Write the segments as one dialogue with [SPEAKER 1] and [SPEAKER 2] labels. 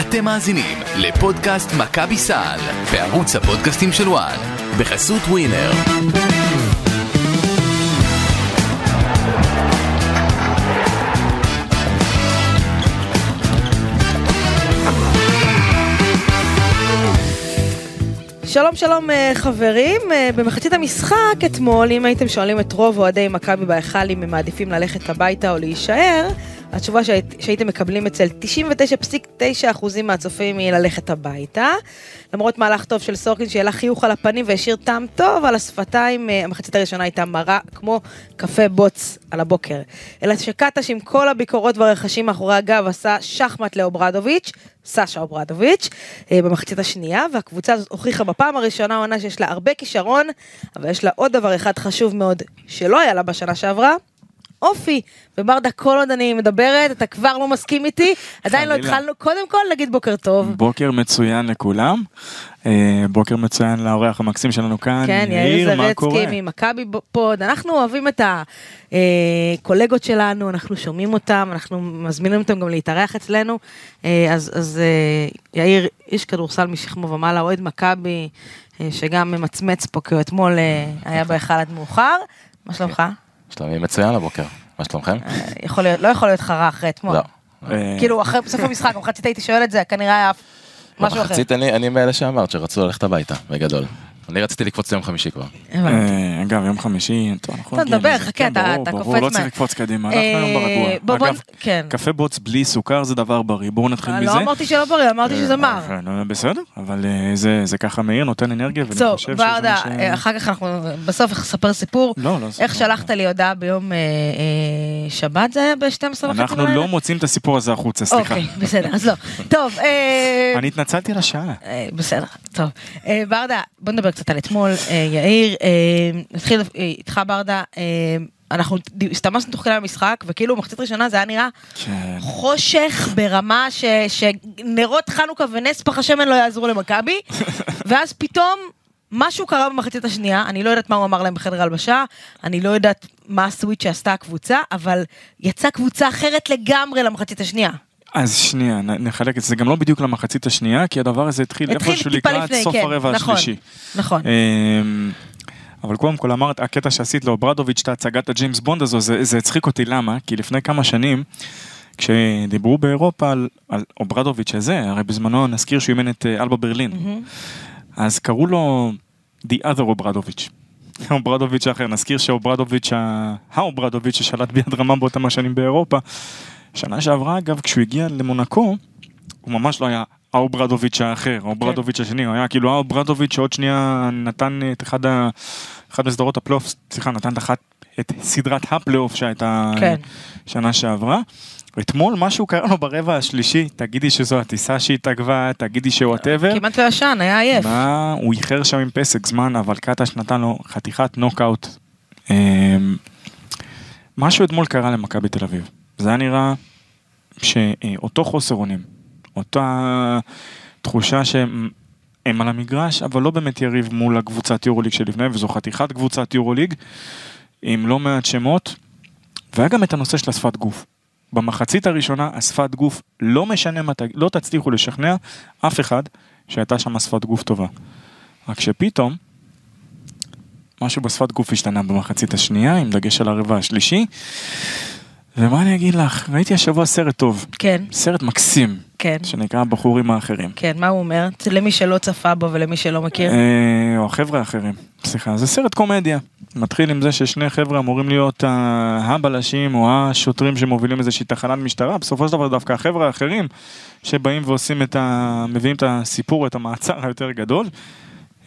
[SPEAKER 1] אתם מאזינים לפודקאסט מכבי סל בערוץ הפודקאסטים של וואן בחסות ווינר.
[SPEAKER 2] שלום שלום אה, חברים, אה, במחצית המשחק אתמול, אם הייתם שואלים את רוב אוהדי מכבי בהיכל אם הם מעדיפים ללכת הביתה או להישאר, התשובה שהיית, שהייתם מקבלים אצל 99.9% מהצופים היא ללכת הביתה. למרות מהלך טוב של סורקין שהעלה חיוך על הפנים והשאיר טעם טוב על השפתיים, אה, המחצית הראשונה הייתה מרה כמו קפה בוץ על הבוקר. אלא שקטש עם כל הביקורות והרכשים מאחורי הגב עשה שחמט לאוברדוביץ', סשה אוברדוביץ', אה, במחצית השנייה, והקבוצה הזאת הוכיחה בפעם הראשונה עונה שיש לה הרבה כישרון, אבל יש לה עוד דבר אחד חשוב מאוד שלא היה לה בשנה שעברה, אופי. וברדה, כל עוד אני מדברת, אתה כבר לא מסכים איתי, עדיין לא. התחלנו, קודם כל נגיד בוקר טוב.
[SPEAKER 3] בוקר מצוין לכולם, אה, בוקר מצוין לאורח המקסים שלנו כאן,
[SPEAKER 2] כן, יאיר
[SPEAKER 3] מה קורה?
[SPEAKER 2] זרצקי ממכבי פוד, אנחנו אוהבים את הקולגות שלנו, אנחנו שומעים אותם, אנחנו מזמינים אותם גם להתארח אצלנו, אה, אז, אז אה, יאיר, איש כדורסל משכמו ומעלה, אוהד מכבי, אה, שגם ממצמץ פה, כי הוא אתמול אה, היה בהיכל עד מאוחר, מה שלומך?
[SPEAKER 4] שלומי מצוין הבוקר, מה שלומכם?
[SPEAKER 2] אה, יכול להיות, לא יכול להיות לך רע אחרי אתמול.
[SPEAKER 4] לא.
[SPEAKER 2] כאילו, אחרי בסוף המשחק, במחצית הייתי שואל את זה, כנראה היה משהו אחר.
[SPEAKER 4] במחצית אני מאלה שאמרת שרצו ללכת הביתה, בגדול. אני רציתי לקפוץ ליום חמישי כבר.
[SPEAKER 3] אה, אגב, יום חמישי, טוב, אנחנו
[SPEAKER 2] טוב,
[SPEAKER 3] נגיע לזה.
[SPEAKER 2] חכה,
[SPEAKER 3] כן,
[SPEAKER 2] אתה-
[SPEAKER 3] ברור,
[SPEAKER 2] אתה
[SPEAKER 3] ברור,
[SPEAKER 2] קופץ
[SPEAKER 3] לא צריך
[SPEAKER 2] מה-
[SPEAKER 3] לקפוץ קדימה, אנחנו
[SPEAKER 2] אה,
[SPEAKER 3] היום ברגוע.
[SPEAKER 2] בוא, בוא,
[SPEAKER 3] אגב,
[SPEAKER 2] כן.
[SPEAKER 3] קפה בוץ בלי סוכר זה דבר בריא, בואו נתחיל מזה.
[SPEAKER 2] לא אמרתי שלא בריא, אמרתי שזה מר.
[SPEAKER 3] אה, לא, בסדר, אבל אה, זה- זה ככה מהיר, נותן אנרגיה, ואני
[SPEAKER 2] טוב,
[SPEAKER 3] חושב שזה מה ש...
[SPEAKER 2] אה, אחר כך אנחנו בסוף נספר סיפור.
[SPEAKER 3] לא, לא,
[SPEAKER 2] איך
[SPEAKER 3] לא.
[SPEAKER 2] שלחת לי הודעה ביום אה, אה, שבת זה היה ב-12 וחצי
[SPEAKER 3] אנחנו
[SPEAKER 2] בלילה?
[SPEAKER 3] לא מוצאים את הסיפור הזה החוצה, סליחה.
[SPEAKER 2] אוקיי, בסדר, אז לא. טוב, אה,
[SPEAKER 3] אני התנצלתי על השעה.
[SPEAKER 2] אה, בסדר, טוב. אה, ברדה, בוא נדבר קצת על אתמול, אה, יאיר, אה, נתחיל אה, איתך ברדה, אנחנו הסתמסנו תוך כדי המשחק, וכאילו מחצית ראשונה זה היה נראה
[SPEAKER 3] כן.
[SPEAKER 2] חושך ברמה ש, שנרות חנוכה ונס פח השמן לא יעזרו למכבי, ואז פתאום משהו קרה במחצית השנייה, אני לא יודעת מה הוא אמר להם בחדר הלבשה, אני לא יודעת מה ה switch שעשתה הקבוצה, אבל יצאה קבוצה אחרת לגמרי למחצית השנייה.
[SPEAKER 3] אז שנייה, נחלק את זה, זה גם לא בדיוק למחצית השנייה, כי הדבר הזה התחיל איפשהו לקראת סוף
[SPEAKER 2] כן,
[SPEAKER 3] הרבע
[SPEAKER 2] נכון.
[SPEAKER 3] השלישי.
[SPEAKER 2] נכון.
[SPEAKER 3] אמ, אבל קודם כל אמרת, הקטע שעשית לאוברדוביץ', את הצגת הג'יימס בונד הזו, זה, זה הצחיק אותי, למה? כי לפני כמה שנים, כשדיברו באירופה על, על אוברדוביץ' הזה, הרי בזמנו נזכיר שהוא אימן את אה, אלבה ברלין, אז קראו לו The other אוברדוביץ'. אוברדוביץ' האחר, נזכיר שאוברדוביץ', ה- האוברדוביץ' ששלט ביד רמה באותם השנים באירופה, שנה שעברה אגב, כשהוא הגיע למונקו, הוא ממש לא היה האוברדוביץ' האחר, האוברדוביץ' השני, הוא היה כאילו האוברדוביץ' שעוד שנייה נתן את אחד, ה... אחד מסדרות הפלייאוף, סליחה, נתן את, אחת, את סדרת הפלייאוף שהייתה
[SPEAKER 2] כן.
[SPEAKER 3] שנה שעברה. אתמול משהו קרה לו ברבע השלישי, תגידי שזו הטיסה שהתעכבה, תגידי ש whatever.
[SPEAKER 2] כמעט לא ישן, היה עייף.
[SPEAKER 3] מה, הוא איחר שם עם פסק זמן, אבל קטש נתן לו חתיכת נוקאוט. אמ, משהו אתמול קרה למכבי תל אביב. זה היה נראה שאותו חוסר אונים, אותה תחושה שהם הם על המגרש, אבל לא באמת יריב מול הקבוצת יורוליג שלפני, וזו חתיכת קבוצת יורוליג, עם לא מעט שמות, והיה גם את הנושא של השפת גוף. במחצית הראשונה השפת גוף, לא משנה מה, לא תצליחו לשכנע אף אחד שהייתה שם שפת גוף טובה. רק שפתאום, משהו בשפת גוף השתנה במחצית השנייה, עם דגש על הרבע השלישי. ומה אני אגיד לך, ראיתי השבוע סרט טוב,
[SPEAKER 2] כן,
[SPEAKER 3] סרט מקסים,
[SPEAKER 2] כן,
[SPEAKER 3] שנקרא הבחורים האחרים.
[SPEAKER 2] כן, מה הוא אומר? למי שלא צפה בו ולמי שלא מכיר.
[SPEAKER 3] אה, או החבר'ה האחרים, סליחה, זה סרט קומדיה. מתחיל עם זה ששני חבר'ה אמורים להיות הבלשים או השוטרים שמובילים איזושהי תחנת משטרה, בסופו של דבר דווקא החבר'ה האחרים שבאים ועושים את ה... מביאים את הסיפור, את המעצר היותר גדול.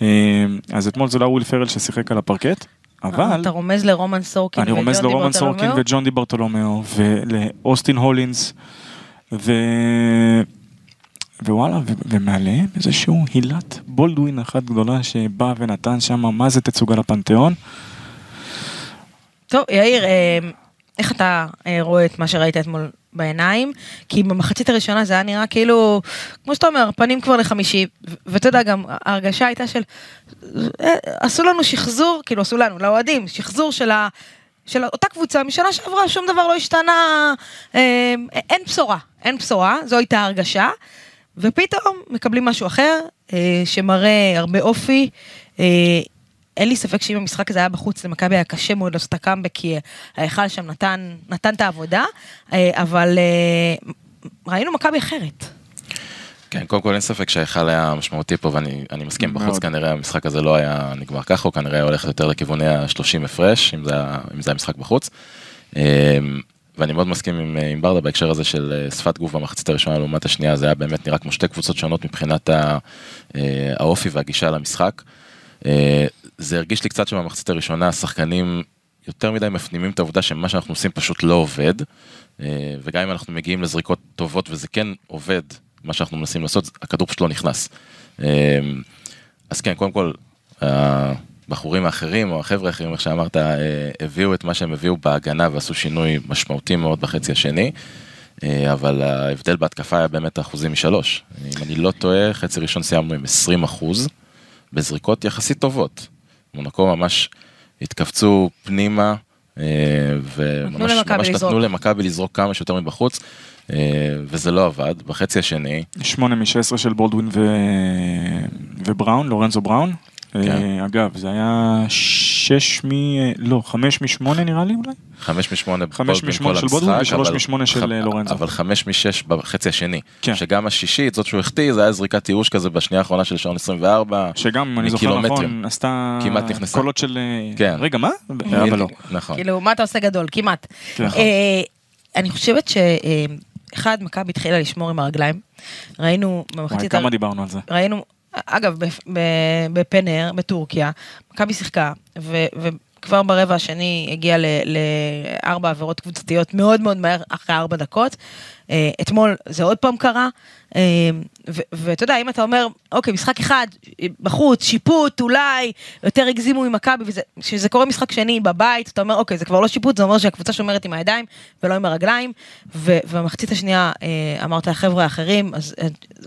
[SPEAKER 3] אה, אז אתמול זה לא וויל פרל ששיחק על הפרקט, אבל
[SPEAKER 2] אתה רומז לרומן סורקין
[SPEAKER 3] אני רומז
[SPEAKER 2] וג'ון
[SPEAKER 3] לרומן סורקין
[SPEAKER 2] דיברטולומיאו?
[SPEAKER 3] וג'ון די ברטולומיאו ולאוסטין הולינס ו... ווואלה, ו- ומעליהם איזשהו הילת בולדווין אחת גדולה שבא ונתן שם מה זה תצוגה לפנתיאון.
[SPEAKER 2] טוב, יאיר, אה, איך אתה אה, רואה את מה שראית אתמול בעיניים? כי במחצית הראשונה זה היה נראה כאילו, כמו שאתה אומר, פנים כבר לחמישי, ואתה יודע, גם ההרגשה הייתה של, אה, עשו לנו שחזור, כאילו עשו לנו, לאוהדים, שחזור של ה... של אותה קבוצה משנה שעברה, שום דבר לא השתנה, אה, אין בשורה, אין בשורה, זו הייתה ההרגשה. ופתאום מקבלים משהו אחר, אה, שמראה הרבה אופי. אה, אין לי ספק שאם המשחק הזה היה בחוץ, למכבי היה קשה מאוד לעשות את הקאמבק, כי ההיכל שם נתן, נתן את העבודה, אה, אבל אה, ראינו מכבי אחרת.
[SPEAKER 4] כן, קודם כל אין ספק שההיכל היה משמעותי פה ואני אני מסכים, בחוץ
[SPEAKER 3] מאוד.
[SPEAKER 4] כנראה המשחק הזה לא היה נגמר ככה, הוא כנראה הולך יותר לכיווני ה-30 הפרש, אם זה היה אם זה היה משחק בחוץ. אמ, ואני מאוד מסכים עם, עם ברדה בהקשר הזה של אה, שפת גוף במחצית הראשונה לעומת השנייה, זה היה באמת נראה כמו שתי קבוצות שונות מבחינת ה- אה, האופי והגישה למשחק. זה הרגיש לי קצת שבמחצית הראשונה השחקנים יותר מדי מפנימים את העובדה שמה שאנחנו עושים פשוט לא עובד, אה, וגם אם אנחנו מגיעים לזריקות טובות וזה כן עובד, מה שאנחנו מנסים לעשות, הכדור פשוט לא נכנס. אה, אז כן, קודם כל, הבחורים האחרים או החבר'ה האחרים, איך שאמרת, אה, הביאו את מה שהם הביאו בהגנה ועשו שינוי משמעותי מאוד בחצי השני. אבל ההבדל בהתקפה היה באמת אחוזים משלוש. אם אני לא טועה, חצי ראשון סיימנו עם 20 אחוז, בזריקות יחסית טובות. מונקו ממש התכווצו פנימה, אה, וממש. נתנו למכבי לזרוק כמה שיותר מבחוץ, אה, וזה לא עבד. בחצי השני,
[SPEAKER 3] 8 מ-16 של בולדווין ו... ובראון, לורנזו בראון.
[SPEAKER 4] כן.
[SPEAKER 3] אה, אגב, זה היה 6 מ... לא, 5 מ-8 נראה לי אולי?
[SPEAKER 4] חמש משמונה
[SPEAKER 3] חמש משמונה של
[SPEAKER 4] המשחק,
[SPEAKER 3] ושלוש
[SPEAKER 4] אבל-
[SPEAKER 3] משמונה של, אה, לורנזו.
[SPEAKER 4] אבל חמש משש בחצי השני.
[SPEAKER 3] כן.
[SPEAKER 4] שגם השישית, זאת שהוא החטיא, זה היה זריקת ייאוש כזה בשנייה האחרונה של שעון 24.
[SPEAKER 3] שגם, אם אני זוכר. נכון, עשתה...
[SPEAKER 4] כמעט נכנסה.
[SPEAKER 3] קולות של... אה,
[SPEAKER 4] כן.
[SPEAKER 3] רגע, מה? אבל לא.
[SPEAKER 4] נכון.
[SPEAKER 2] כאילו, מה אתה עושה גדול? כמעט.
[SPEAKER 3] כן.
[SPEAKER 2] אה, אני חושבת שאחד, מכבי התחילה לשמור עם הרגליים. ראינו
[SPEAKER 3] וואי,
[SPEAKER 2] במחצית...
[SPEAKER 3] כמה דיברנו על זה.
[SPEAKER 2] ראינו, אגב, בפנר, בטורקיה, מכבי שיחקה, ו- וכבר ברבע השני הגיע לארבע עבירות קבוצתיות מאוד מאוד מהר, אחרי ארבע דקות. אה, אתמול זה עוד פעם קרה, ואתה יודע, אם אתה אומר, אוקיי, משחק אחד, בחוץ, שיפוט, אולי, יותר הגזימו עם מכבי, וכשזה קורה משחק שני בבית, אתה אומר, אוקיי, זה כבר לא שיפוט, זה אומר שהקבוצה שומרת עם הידיים ולא עם הרגליים, ובמחצית השנייה אה, אמרת החבר'ה האחרים, אז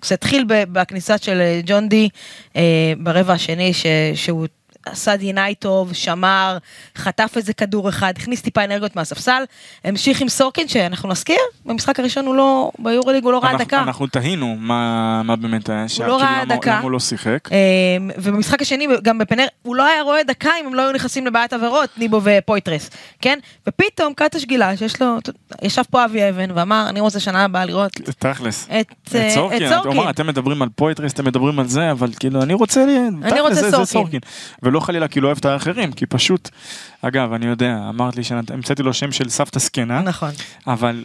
[SPEAKER 2] זה התחיל בכניסה של ג'ון די אה, ברבע השני, שהוא עשה דיניי טוב, שמר, חטף איזה כדור אחד, הכניס טיפה אנרגיות מהספסל, המשיך עם סורקין, שאנחנו נזכיר, במשחק הראשון הוא לא, ביורוליג הוא לא ראה דקה.
[SPEAKER 3] אנחנו תהינו מה מה באמת היה שם.
[SPEAKER 2] לא
[SPEAKER 3] כאילו,
[SPEAKER 2] ראה
[SPEAKER 3] למה-
[SPEAKER 2] דקה.
[SPEAKER 3] למה הוא לא שיחק.
[SPEAKER 2] אמ, ובמשחק השני, גם בפנר, הוא לא היה רואה דקה אם הם לא היו נכנסים לבעיית עבירות, ניבו ופויטרס, כן? ופתאום קטש גילה שיש לו, ישב פה אבי אבן ואמר, אני רוצה שנה הבאה לראות
[SPEAKER 3] תכלס.
[SPEAKER 2] את אה,
[SPEAKER 3] את סורקין, אתם מדברים על פויטרס, אתם מדברים על זה, אבל כאילו, אני רוצה, תכלס,
[SPEAKER 2] רוצה סורקין.
[SPEAKER 3] ולא חלילה כאילו אוהב את האחרים, כי פשוט, אגב, אני יודע, אמרת לי שהמצאתי לו שם של סבתא זקנה,
[SPEAKER 2] נכון.
[SPEAKER 3] אבל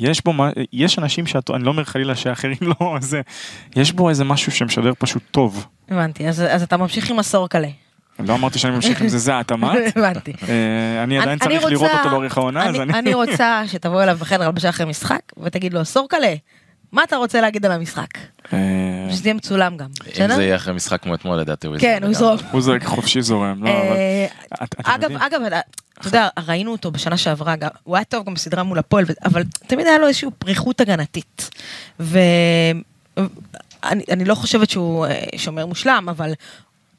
[SPEAKER 3] יש בו, יש אנשים שאת, אני לא אומר חלילה שאחרים לא, זה, יש בו איזה משהו שמשדר פשוט טוב.
[SPEAKER 2] הבנתי, אז אז אתה ממשיך עם הסורקלה.
[SPEAKER 3] לא אמרתי שאני ממשיך עם זה, זה את אמרת.
[SPEAKER 2] הבנתי.
[SPEAKER 3] אה, אני עדיין צריך לראות אותו לאורך העונה, אז
[SPEAKER 2] אני-
[SPEAKER 3] אני...
[SPEAKER 2] אני רוצה שתבוא אליו בחדר הלבשה אחרי משחק, ותגיד לו, סורקלה, מה אתה רוצה להגיד על המשחק?
[SPEAKER 3] אה,
[SPEAKER 2] שזה יהיה מצולם גם,
[SPEAKER 4] אם? זה יהיה אחרי משחק כמו אתמול, לדעתי הוא
[SPEAKER 2] כן, הוא יזרוק.
[SPEAKER 3] הוא זורק חופשי זורם, לא, אבל...
[SPEAKER 2] אה, אגב? אגב, אתה יודע, ראינו אותו בשנה שעברה, הוא היה טוב גם בסדרה מול הפועל, אבל תמיד היה לו איזושהי פריחות הגנתית. ואני לא חושבת שהוא אה, שומר מושלם, אבל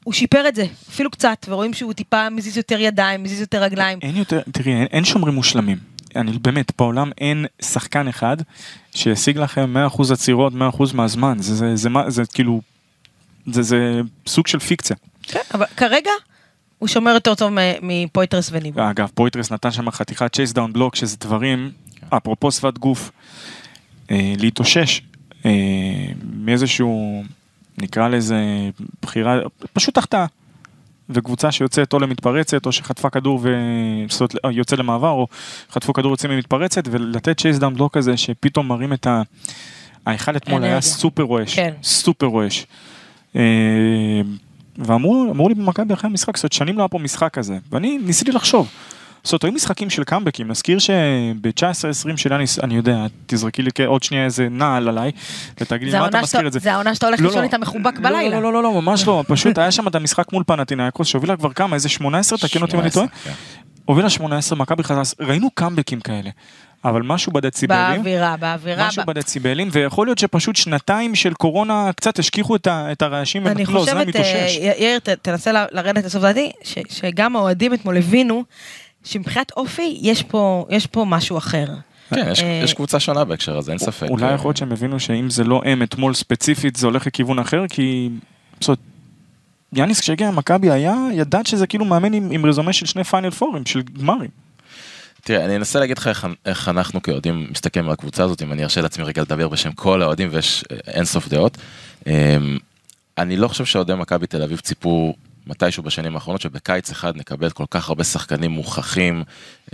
[SPEAKER 2] הוא שיפר את זה, אפילו קצת, ורואים שהוא טיפה מזיז יותר ידיים, מזיז יותר רגליים.
[SPEAKER 3] אין יותר, תראי, אין, אין שומרים מושלמים. אני באמת, בעולם אין שחקן אחד שישיג לכם 100% עצירות 100% מהזמן. זה, זה, זה, מה- זה כאילו, זה, זה סוג של פיקציה.
[SPEAKER 2] כן, אבל כרגע הוא שומר יותר טוב מפויטרס וניבו.
[SPEAKER 3] אגב, פויטרס נתן שם חתיכת chase down block, שזה דברים, אפרופו שפת גוף, אה, להתאושש אה, מאיזשהו, נקרא לזה, בחירה, פשוט החטאה. וקבוצה שיוצאת או למתפרצת או שחטפה כדור ויוצא למעבר או חטפו כדור יוצאים ממתפרצת ולתת chase down block הזה שפתאום מרים את ה... ההיכל אתמול היה. סופר רועש,
[SPEAKER 2] כן.
[SPEAKER 3] סופר רועש. אה, ואמרו אמרו לי במכבי אחרי המשחק, זאת שנים לא היה פה משחק כזה, ואני ניסיתי לחשוב. זאת היו משחקים של קאמבקים, נזכיר שב-19-20 של יאניס, אני יודע, תזרקי לי עוד שנייה איזה נעל עליי, ותגידי מה אתה מזכיר את זה.
[SPEAKER 2] זה העונה שאתה הולך
[SPEAKER 3] לא,
[SPEAKER 2] לישון
[SPEAKER 3] לא.
[SPEAKER 2] איתה מחובק
[SPEAKER 3] לא,
[SPEAKER 2] בלילה.
[SPEAKER 3] לא, לא, לא, לא, ממש לא, פשוט היה שם את המשחק מול פנטינאיקוס שהובילה כבר כמה, איזה 18, תקן אותי אם אני טועה.
[SPEAKER 4] 18, כן.
[SPEAKER 3] הובילה 18, מכבי חזס, ראינו קאמבקים כאלה. אבל משהו בדציבלים,
[SPEAKER 2] באווירה, באווירה.
[SPEAKER 3] משהו
[SPEAKER 2] ב-
[SPEAKER 3] בדציבלים, ויכול להיות שפשוט שנתיים של קורונה קצת השכיחו את ה- את הרעשים,
[SPEAKER 2] אני
[SPEAKER 3] לא, זה
[SPEAKER 2] חושבת,
[SPEAKER 3] מתאושש.
[SPEAKER 2] אה, יאיר, תנסה ל- לרדת לסוף דעתי, ש- שגם האוהדים אתמול הבינו שמבחינת אופי יש פה, יש פה משהו אחר.
[SPEAKER 4] כן, יש,
[SPEAKER 2] אה,
[SPEAKER 4] יש קבוצה שונה בהקשר הזה, אין ספק.
[SPEAKER 3] אולי יכול להיות שהם הבינו שאם זה לא הם אתמול ספציפית זה הולך לכיוון אחר כי... זאת אומרת, יאניס כשהגיע למכבי היה, ידעת שזה כאילו מאמן עם, עם רזומה של שני פיינל פורים, של גמרים.
[SPEAKER 4] תראה, אני אנסה להגיד לך איך, איך אנחנו כאוהדים מסתכלים על הקבוצה הזאת, אם אני ארשה לעצמי רגע לדבר בשם כל האוהדים ויש אה, אין סוף דעות. אמ, אני לא חושב שאוהדי מכבי תל אביב ציפו מתישהו בשנים האחרונות שבקיץ אחד נקבל כל כך הרבה שחקנים מוכחים.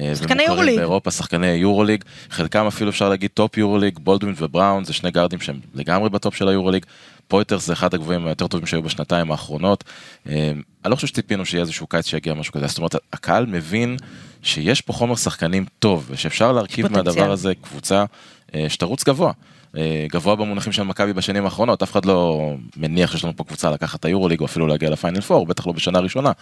[SPEAKER 4] אה,
[SPEAKER 2] שחקני יורוליג.
[SPEAKER 4] באירופה, שחקני יורוליג, חלקם אפילו אפשר להגיד top יורוליג, בולדווין ובראון זה שני גארדים שהם לגמרי ב top של היורוליג. פויטרס זה אחד הגבוהים היותר טובים שהיו בשנתיים האחרונות. אה, אני לא חושב שציפינו שיהיה איזשהו קיץ שיגיע משהו כזה, זאת אומרת הקהל מבין שיש פה חומר שחקנים טוב ושאפשר להרכיב. מהדבר הזה קבוצה אה, שתרוץ גבוה. אה, גבוה במונחים של מכבי בשנים האחרונות, אף אחד לא מניח שיש לנו פה קבוצה לקחת את היורוליג או אפילו להגיע לפיינל פור, בטח לא בשנה ראשונה.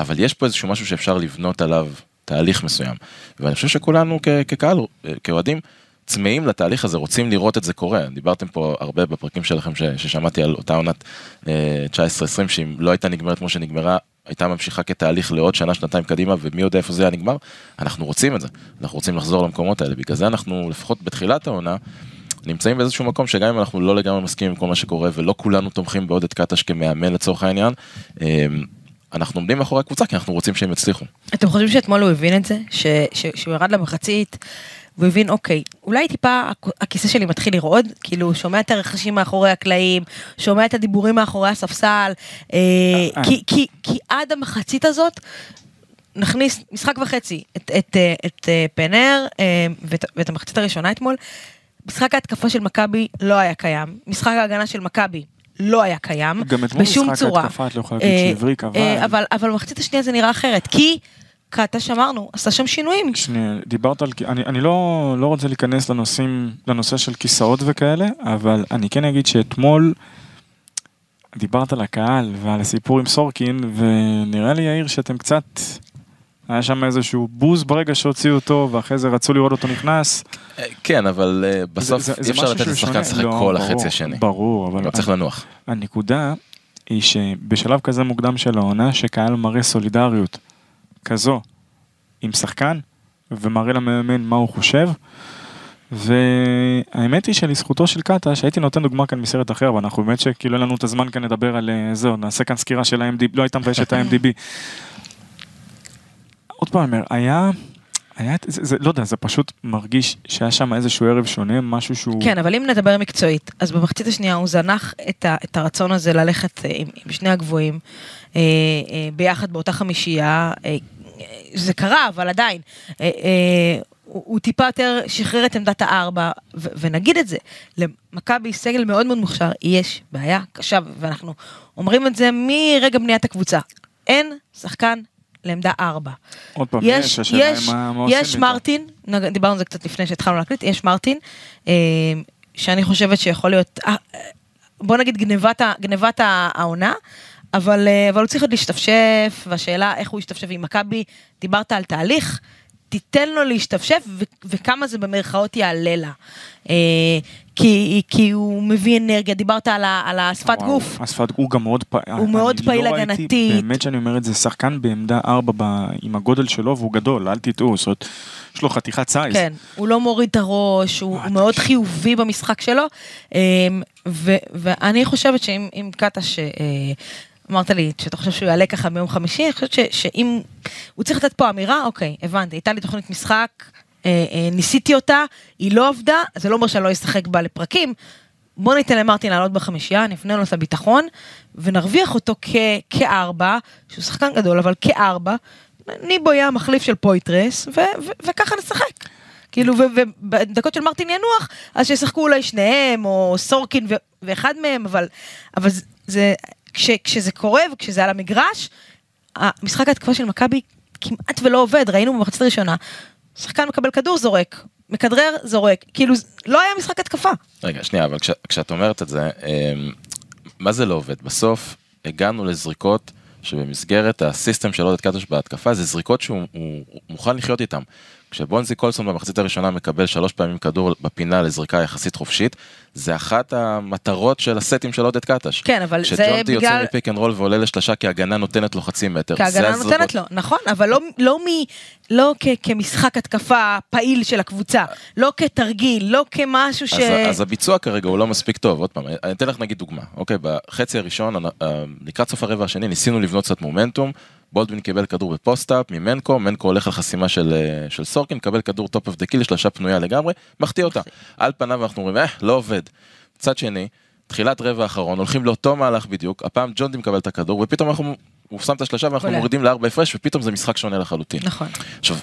[SPEAKER 4] אבל יש פה איזשהו משהו שאפשר לבנות עליו תהליך מסוים. ואני חושב שכולנו כקהל, אה, כאוהדים, צמאים לתהליך הזה, רוצים לראות את זה קורה. דיברתם פה הרבה בפרקים שלכם ששמעתי על אותה עונת אה, 19-20, שאם לא הייתה נגמרת כמו שנגמרה, הייתה ממשיכה כתהליך לעוד שנה, שנתיים קדימה, ומי יודע איפה זה היה נגמר. אנחנו רוצים את זה, אנחנו רוצים לחזור למקומות האלה. בגלל זה אנחנו, לפחות בתחילת העונה, נמצאים באיזשהו מקום שגם אם אנחנו לא לגמרי מסכימים עם כל מה שקורה, ולא כולנו תומכים בעודד קטש כמאמן לצורך העניין, אה, אנחנו עומדים מאחורי הקבוצה כי אנחנו רוצים שהם יצליחו.
[SPEAKER 2] אתם חושבים שאתמול הוא הבין את זה? ש, ש, שהוא ירד למחצית, והוא הבין, אוקיי, אולי טיפה הכ- הכיסא שלי מתחיל לרעוד, כאילו, הוא שומע את הרכשים מאחורי הקלעים, שומע את הדיבורים מאחורי הספסל, אה,
[SPEAKER 3] אה.
[SPEAKER 2] כי, כי, כי עד המחצית הזאת, נכניס משחק וחצי את, את, אה, את אה, פנר אה, ואת, ואת המחצית הראשונה אתמול. משחק ההתקפה של מכבי לא היה קיים, משחק ההגנה של מכבי לא היה קיים,
[SPEAKER 3] גם אתמול
[SPEAKER 2] בשום
[SPEAKER 3] משחק
[SPEAKER 2] צורה.
[SPEAKER 3] ההתקפה, את לא יכולה להגיד
[SPEAKER 2] אה,
[SPEAKER 3] שהבריק, אבל-
[SPEAKER 2] אה, אבל... אבל במחצית השנייה זה נראה אחרת, כי קטש אמרנו, עשה שם שינויים.
[SPEAKER 3] שנייה, דיברת על, אני, אני לא, לא רוצה להיכנס לנושאים, לנושא של כיסאות וכאלה, אבל אני כן אגיד שאתמול דיברת על הקהל ועל הסיפור עם סורקין, ונראה לי יאיר שאתם קצת, היה שם איזשהו בוז ברגע שהוציאו אותו, ואחרי זה רצו לראות אותו נכנס.
[SPEAKER 4] אה, כן, אבל אה, בסוף אי אפשר לתת לשחקן. לשחק
[SPEAKER 3] לא,
[SPEAKER 4] כל החצי השני.
[SPEAKER 3] ברור, אבל
[SPEAKER 4] לא צריך לנוח.
[SPEAKER 3] הנקודה היא שבשלב כזה מוקדם של העונה, שקהל מראה סולידריות כזו עם שחקן, ומראה למאמן מה הוא חושב, והאמת היא שלזכותו של קטש, הייתי נותן דוגמה כאן מסרט אחר, אבל אנחנו באמת שכאילו אין לנו את הזמן כאן לדבר על אה, זהו, נעשה כאן סקירה של ה-MDB, לא הייתה מביישת את ה-MDB. עוד פעם, היה, היה, זה, זה, לא יודע, זה פשוט מרגיש שהיה שם איזשהו ערב שונה, משהו שהוא...
[SPEAKER 2] כן, אבל אם נדבר מקצועית, אז במחצית השנייה הוא זנח את, ה, את הרצון הזה ללכת אה, עם, עם שני הגבוהים אה, אה, ביחד באותה חמישייה. אה, אה, זה קרה, אבל עדיין. אה, אה, הוא, הוא טיפה יותר שחרר את עמדת הארבע, ו, ונגיד את זה, למכבי סגל מאוד מאוד מוכשר, יש בעיה קשה, ואנחנו אומרים את זה מרגע בניית הקבוצה. אין שחקן לעמדה ארבע.
[SPEAKER 3] עוד פעם,
[SPEAKER 2] יש,
[SPEAKER 3] יש,
[SPEAKER 2] יש,
[SPEAKER 3] מה, מה.
[SPEAKER 2] מרטין, דיברנו על זה קצת לפני שהתחלנו להקליט, יש מרטין, אה, שאני חושבת שיכול להיות, אה, בוא נגיד גנבת, גנבת העונה, אבל, אה, אבל הוא צריך עוד להשתפשף, והשאלה איך הוא ישתפשף עם מכבי, דיברת על תהליך, תיתן לו להשתפשף ו- וכמה זה במרכאות יעלה לה. אה, כי, כי הוא מביא אנרגיה, דיברת על, ה- על השפת
[SPEAKER 3] וואו,
[SPEAKER 2] גוף.
[SPEAKER 3] השפת הוא גם מאוד פעיל.
[SPEAKER 2] הוא מאוד פעיל
[SPEAKER 3] לא
[SPEAKER 2] הגנתית.
[SPEAKER 3] ראיתי, באמת שאני אומר את זה, שחקן בעמדה 4 ב, עם הגודל שלו והוא גדול, אל תטעו, זאת אומרת, יש לו חתיכת סייז.
[SPEAKER 2] כן, הוא לא מוריד את הראש, הוא, הוא מאוד חיובי במשחק שלו, אמ, ו, ואני חושבת שאם אם קטש, אה, אמרת לי שאתה חושב שהוא יעלה ככה ביום חמישי, אני חושבת ש, שאם, הוא צריך לתת פה אמירה, אוקיי, הבנתי, הייתה לי תוכנית משחק, אה, אה, ניסיתי אותה, היא לא עבדה, זה לא אומר שאני לא אשחק בה לפרקים. בוא ניתן למרטין לעלות בחמישייה, נפנה לו את הביטחון, ונרוויח אותו כ- כארבע, שהוא שחקן גדול, אבל כארבע, ניבו יהיה המחליף של פויטרס, ו- ו- וככה נשחק. כאילו, ובדקות של מרטין ינוח, אז שישחקו אולי שניהם, או סורקין ואחד מהם, אבל, אבל זה, כש, כשזה קורה וכשזה על המגרש, המשחק ההתקפה של מכבי כמעט ולא עובד, ראינו במחצית הראשונה, שחקן מקבל כדור זורק, מכדרר זורק, כאילו לא היה משחק התקפה.
[SPEAKER 4] רגע, שנייה, אבל כש, כשאת אומרת את זה, אמ, מה זה לא עובד? בסוף הגענו לזריקות שבמסגרת ה system של עודד קטש בהתקפה, זה זריקות שהוא הוא, הוא מוכן לחיות איתם. כשבונזי קולסון במחצית הראשונה מקבל שלוש פעמים כדור בפינה לזריקה יחסית חופשית, זה אחת המטרות של הסטים של עודד קטש.
[SPEAKER 2] כן, אבל זה
[SPEAKER 4] כשג'ונטי יוצא
[SPEAKER 2] בגלל...
[SPEAKER 4] מפיק אנד רול ועולה לשלשה כי הגנה נותנת לו חצי מטר.
[SPEAKER 2] כי
[SPEAKER 4] הזריקות.
[SPEAKER 2] נותנת לו, נכון, אבל לא, לא, מ, לא כ, כמשחק התקפה פעיל של הקבוצה, לא כתרגיל, לא כמשהו ש...
[SPEAKER 4] אז, אז הביצוע כרגע הוא לא מספיק טוב, עוד פעם, אני אתן לך נגיד דוגמה, אוקיי, בחצי הראשון, אה, לקראת סוף הרבע השני, ניסינו לבנות קצת מומנטום, בולדווין קיבל כדור ב post-up ממנקו, מנקו הולך על חסימה של, אה, של סורקין, מקבל כדור top of the key, שלושה פנויה לגמרי, מחטיא אותה. על פניו אנחנו אומרים, אה, לא עובד. מצד שני, תחילת רבע האחרון, הולכים לאותו מהלך בדיוק, הפעם ג'ונדי מקבל את הכדור, ופתאום אנחנו, הוא שם את השלושה ואנחנו
[SPEAKER 2] קולע.
[SPEAKER 4] מורידים לארבע הפרש, ופתאום זה משחק שונה לחלוטין.
[SPEAKER 2] נכון.
[SPEAKER 4] עכשיו,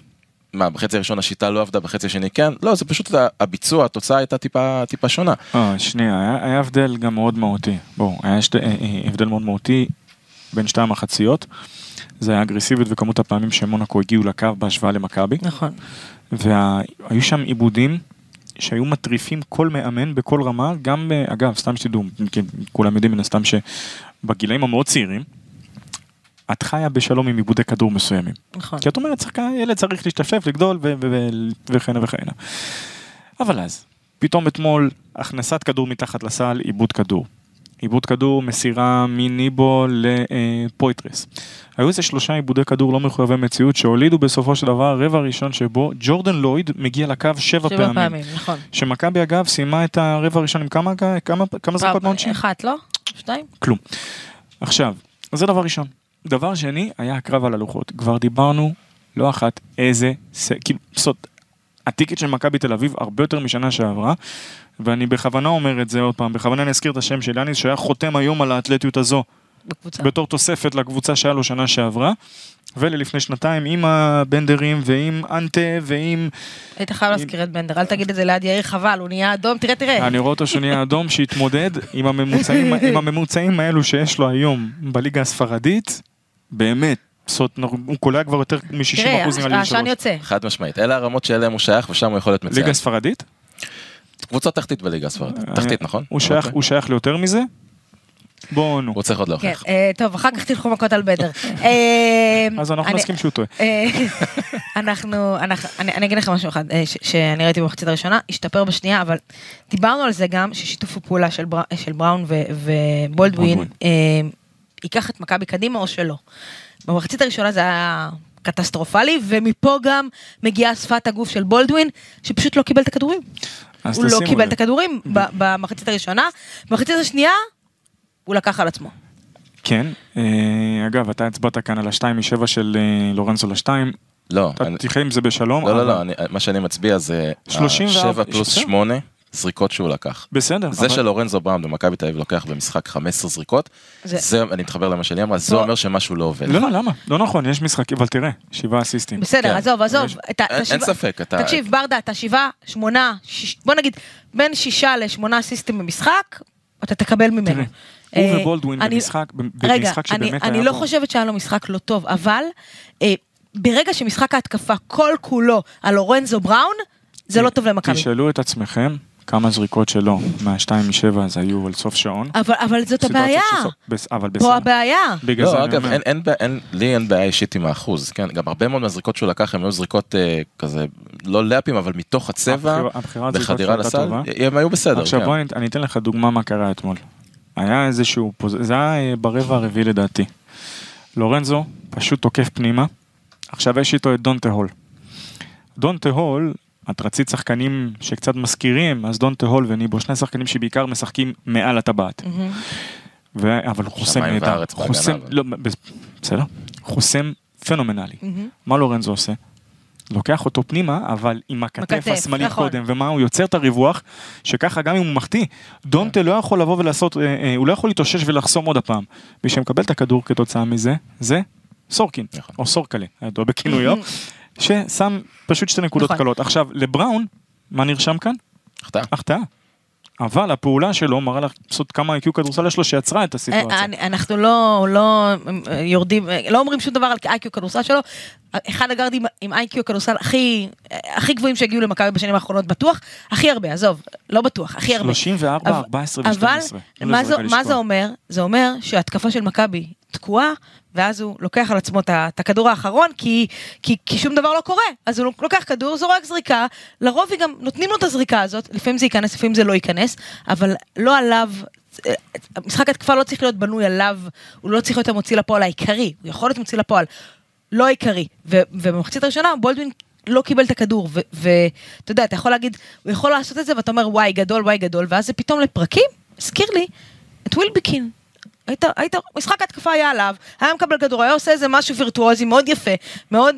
[SPEAKER 4] מה, בחצי הראשון השיטה לא עבדה, בחצי השני כן? לא, זה פשוט הביצוע, התוצאה הייתה טיפה, טיפה שונה.
[SPEAKER 3] אה, שנייה, היה, היה הבדל גם מאוד מהותי. בואו, היה שתי, אה, אה, הבדל מאוד מהותי בין שתי המחציות. זה האגרסיביות וכמות הפעמים שמונקו הגיעו לקו בהשוואה למכבי.
[SPEAKER 2] נכון.
[SPEAKER 3] והיו שם עיבודים שהיו מטריפים כל מאמן בכל רמה, גם, אה, אגב, סתם שתדעו, כי כולם יודעים מן הסתם שבגילאים המאוד צעירים, את חיה בשלום עם עיבודי כדור מסוימים.
[SPEAKER 2] נכון.
[SPEAKER 3] כי את אומרת, שחקן, ילד צריך להשתפשף, לגדול וכהנה וכהנה. אבל אז, פתאום אתמול, הכנסת כדור מתחת לסל, עיבוד כדור. עיבוד כדור, מסירה מניבו לפויטרס. היו איזה שלושה עיבודי כדור לא מחויבי מציאות שהולידו בסופו של דבר רבע ראשון שבו ג'ורדן לויד מגיע לקו שבע,
[SPEAKER 2] שבע
[SPEAKER 3] פעמים.
[SPEAKER 2] פעמים, נכון.
[SPEAKER 3] שמכבי אגב סיימה את הרבע הראשון עם כמה, כמה, כמה זריקות מעונשין?
[SPEAKER 2] אחת, לא? שתיים?
[SPEAKER 3] כלום. עכשיו, זה דבר ראשון. דבר שני, היה הקרב על הלוחות. כבר דיברנו לא אחת איזה, ס... כאילו, זאת, הטיקט של מכבי תל אביב הרבה יותר משנה שעברה, ואני בכוונה אומר את זה עוד פעם, בכוונה אני אזכיר את השם של יאניס, שהיה חותם היום על האתלטיות הזו,
[SPEAKER 2] בקבוצה.
[SPEAKER 3] בתור תוספת לקבוצה שהיה לו שנה שעברה, וללפני שנתיים עם הבנדרים ועם אנטה ועם...
[SPEAKER 2] היית חייב להזכיר את בנדר, אל תגיד את זה ליד יאיר חבל, הוא נהיה אדום, תראה, תראה.
[SPEAKER 3] אני רואה אותו שהוא נהיה אדום, שהתמודד עם הממוצעים, עם הממוצעים האלו שיש לו היום בליגה הספרדית, באמת, זאת, אומרת, הוא קולע כבר יותר מ-60%
[SPEAKER 2] תראה,
[SPEAKER 3] נראה לי
[SPEAKER 2] העשן. יוצא.
[SPEAKER 4] חד משמעית, אלה הרמות שאליהם הוא שייך ושם הוא יכול להיות מצוין.
[SPEAKER 3] ליגה ספרדית?
[SPEAKER 4] קבוצה תחתית בליגה הספרדית, תחתית נכון?
[SPEAKER 3] הוא שייך,
[SPEAKER 4] אוקיי.
[SPEAKER 3] הוא שייך ליותר מזה? בואו נו.
[SPEAKER 4] הוא צריך עוד
[SPEAKER 2] כן,
[SPEAKER 4] להוכיח.
[SPEAKER 2] אה, טוב, אחר כך תלכו מכות על בדר. אה,
[SPEAKER 3] אז אנחנו נסכים שהוא טועה.
[SPEAKER 2] אה, אנחנו, אנחנו, אני, אני אגיד לכם משהו אחד אה, שאני ראיתי במחצית הראשונה, השתפר בשנייה, אבל דיברנו על זה גם ששיתוף הפעולה של, בר, של בראון ובולדווין
[SPEAKER 3] בולדווין.
[SPEAKER 2] אה, ייקח את מכבי קדימה או שלא. במחצית הראשונה זה היה קטסטרופלי, ומפה גם מגיעה שפת הגוף של בולדווין, שפשוט לא קיבל את הכדורים. הוא לא קיבל
[SPEAKER 3] לב.
[SPEAKER 2] את הכדורים ב- במחצית הראשונה, במחצית השנייה הוא לקח על עצמו.
[SPEAKER 3] כן, אה, אגב, אתה הצבעת כאן על השתיים משבע של אה, לורנזו לשתיים,
[SPEAKER 4] לא,
[SPEAKER 3] אתה
[SPEAKER 4] אני-
[SPEAKER 3] תחיה עם זה בשלום.
[SPEAKER 4] לא, לא,
[SPEAKER 3] אבל-
[SPEAKER 4] לא, אני- מה שאני מצביע זה
[SPEAKER 3] 34,
[SPEAKER 4] 7 פלוס
[SPEAKER 3] בסדר.
[SPEAKER 4] 8 זריקות שהוא לקח.
[SPEAKER 3] בסדר,
[SPEAKER 4] זה
[SPEAKER 3] אבל-
[SPEAKER 4] שלורנזו בראון במכבי תל אביב לוקח במשחק 15 זריקות,
[SPEAKER 2] זה-
[SPEAKER 4] זה, אני מתחבר למה שלי אמרה, זה
[SPEAKER 2] לא.
[SPEAKER 4] אומר שמשהו לא עובד.
[SPEAKER 3] לא, לא, למה? לא נכון, יש משחקים, אבל תראה, שבעה אסיסטים.
[SPEAKER 2] בסדר,
[SPEAKER 4] כן.
[SPEAKER 2] עזוב, עזוב.
[SPEAKER 3] יש-
[SPEAKER 2] את ה-
[SPEAKER 4] אין-
[SPEAKER 2] את השבעה-
[SPEAKER 4] אין ספק, אתה-
[SPEAKER 2] תקשיב, ברדה, אתה שבעה, שמונה, שיש- בוא נגיד, בין שישה לשמונה אסיסטים במשחק, אתה תקבל ממנו.
[SPEAKER 3] תראה, הוא
[SPEAKER 2] אה,
[SPEAKER 3] ובולדווין
[SPEAKER 2] אני-
[SPEAKER 3] במשחק,
[SPEAKER 2] רגע,
[SPEAKER 3] במשחק
[SPEAKER 2] אני-
[SPEAKER 3] שבאמת
[SPEAKER 2] אני
[SPEAKER 3] היה
[SPEAKER 2] לא
[SPEAKER 3] בו-
[SPEAKER 2] חושבת שהיה לו משחק לא טוב, אבל אה, ברגע שמשחק ההתקפה כל כולו על לורנזו בראון, זה לא טוב למכבי.
[SPEAKER 3] תשאלו את עצמכם כמה זריקות שלו מהשתיים משבע אז היו על סוף שעון.
[SPEAKER 2] אבל אבל זאת הבעיה.
[SPEAKER 3] שסוף- בס- אבל
[SPEAKER 2] פה
[SPEAKER 3] בסדר.
[SPEAKER 2] הבעיה.
[SPEAKER 3] בגלל זה
[SPEAKER 4] לא,
[SPEAKER 3] אני
[SPEAKER 4] אגב,
[SPEAKER 3] אומר.
[SPEAKER 4] אין, אין, בעיה- אין, לי אין בעיה אישית עם האחוז, כן, גם הרבה מאוד מהזריקות שהוא לקח הם היו זריקות אה, כזה, לא לאפים, אבל מתוך הצבע, בחדירה לסל,
[SPEAKER 3] טובה.
[SPEAKER 4] הם היו בסדר,
[SPEAKER 3] עכשיו
[SPEAKER 4] כן.
[SPEAKER 3] בואי אני אתן לך דוגמה מה קרה אתמול. היה איזשהו, פוז- זה היה אה, ברבע הרביעי לדעתי. לורנזו פשוט תוקף פנימה, עכשיו יש איתו את דונטה הול. דונטה הול, את רצית שחקנים שקצת מזכירים, אז דונטה הול וניבו, שני שחקנים שבעיקר משחקים מעל הטבעת.
[SPEAKER 2] מהמם.
[SPEAKER 3] ו... אבל הוא חוסם נהדר. חוסם. לא, בס- בסדר. חוסם פנומנלי.
[SPEAKER 2] מהמם.
[SPEAKER 3] מה לורנזו עושה? לוקח אותו פנימה, אבל עם הכתף השמאלית
[SPEAKER 2] נכון.
[SPEAKER 3] קודם, ומה הוא יוצר את הריווח, שככה גם אם הוא מחטיא, דונטה לא יכול לבוא ולעשות, אה, אה, הוא לא יכול להתאושש ולחסום עוד הפעם. מי שמקבל את הכדור כתוצאה מזה, זה סורקין,
[SPEAKER 4] נכון.
[SPEAKER 3] או סורקלה, ידוע בכינויו, ששם פשוט שתי נקודות
[SPEAKER 2] נכון.
[SPEAKER 3] קלות. עכשיו, לבראון, מה נרשם כאן?
[SPEAKER 4] החטאה.
[SPEAKER 3] החטאה. אבל הפעולה שלו מראה לך לעשות כמה איי-קיו כדורסל יש לו שיצרה את
[SPEAKER 2] אה,
[SPEAKER 3] הסיטואציה.
[SPEAKER 2] אני- אנחנו לא, לא אה, יורדים, אה, לא אומרים שום דבר על איי-קיו כדורסל שלו. אחד הגארדים עם איי-קיו כדורסל הכי, הכי גבוהים שהגיעו למכבי בשנים האחרונות בטוח, הכי הרבה, עזוב, לא בטוח, הכי הרבה.
[SPEAKER 3] 34,
[SPEAKER 2] אבל-
[SPEAKER 3] 14
[SPEAKER 2] אבל
[SPEAKER 3] ו-12.
[SPEAKER 2] מה זה- מה זה אומר? זה אומר שההתקפה של מכבי תקועה, ואז הוא לוקח על עצמו את הכדור האחרון, כי, כי, כי שום דבר לא קורה. אז הוא לוקח כדור, זורק זריקה, לרוב היא גם נותנים לו את הזריקה הזאת, לפעמים זה ייכנס, לפעמים זה לא ייכנס, אבל לא עליו. משחק התקפה לא צריך להיות בנוי עליו, הוא לא צריך להיות המוציא לפועל העיקרי, הוא יכול להיות מוציא לפועל, לא העיקרי. ובמחצית הראשונה בולדווין לא קיבל את הכדור, ואתה יודע, אתה יכול להגיד, הוא יכול לעשות את זה, ואתה אומר וואי גדול, וואי גדול, ואז זה פתאום לפרקים, הזכיר לי את ווילבקין. היית, היית, משחק התקפה היה עליו, היה מקבל כדור, היה עושה איזה משהו וירטואוזי מאוד יפה, מאוד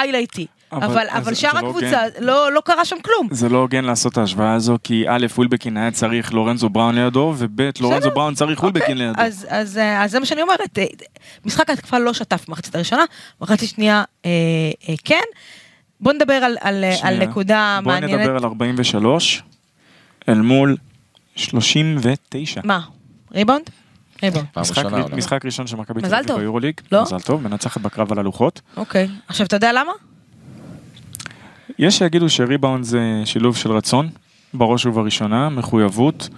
[SPEAKER 2] היילייטי.
[SPEAKER 3] אבל-
[SPEAKER 2] אבל,
[SPEAKER 3] אז
[SPEAKER 2] אבל
[SPEAKER 3] זה
[SPEAKER 2] שאר
[SPEAKER 3] לא
[SPEAKER 2] הקבוצה, לא, לא קרה שם כלום.
[SPEAKER 3] זה לא הוגן לעשות את ההשוואה הזו, כי א', ווילבקין היה צריך לורנזו בראון לידו, וב', לורנזו בראון צריך ווילבקין לידו.
[SPEAKER 2] אוקיי, אז, אז, אה, אז זה מה שאני אומרת, אה, משחק ההתקפה לא שטף במחצית הראשונה, מחצית שנייה אה, אה, כן. בוא נדבר על, על, אה, על. נקודה
[SPEAKER 3] בואי
[SPEAKER 2] מעניינת.
[SPEAKER 3] נדבר על 43, אל מול 39.
[SPEAKER 2] מה? ריבאונד?
[SPEAKER 4] פעם
[SPEAKER 3] משחק, ראשון של מכבי תל
[SPEAKER 2] מזל
[SPEAKER 3] אביב
[SPEAKER 2] טוב.
[SPEAKER 3] ביורוליג,
[SPEAKER 2] לא?
[SPEAKER 3] מזל טוב, מנצחת בקרב על הלוחות.
[SPEAKER 2] אוקיי. עכשיו, אתה יודע למה?
[SPEAKER 3] יש שיגידו שריבאונד זה שילוב של רצון, בראש ובראשונה, מחויבות,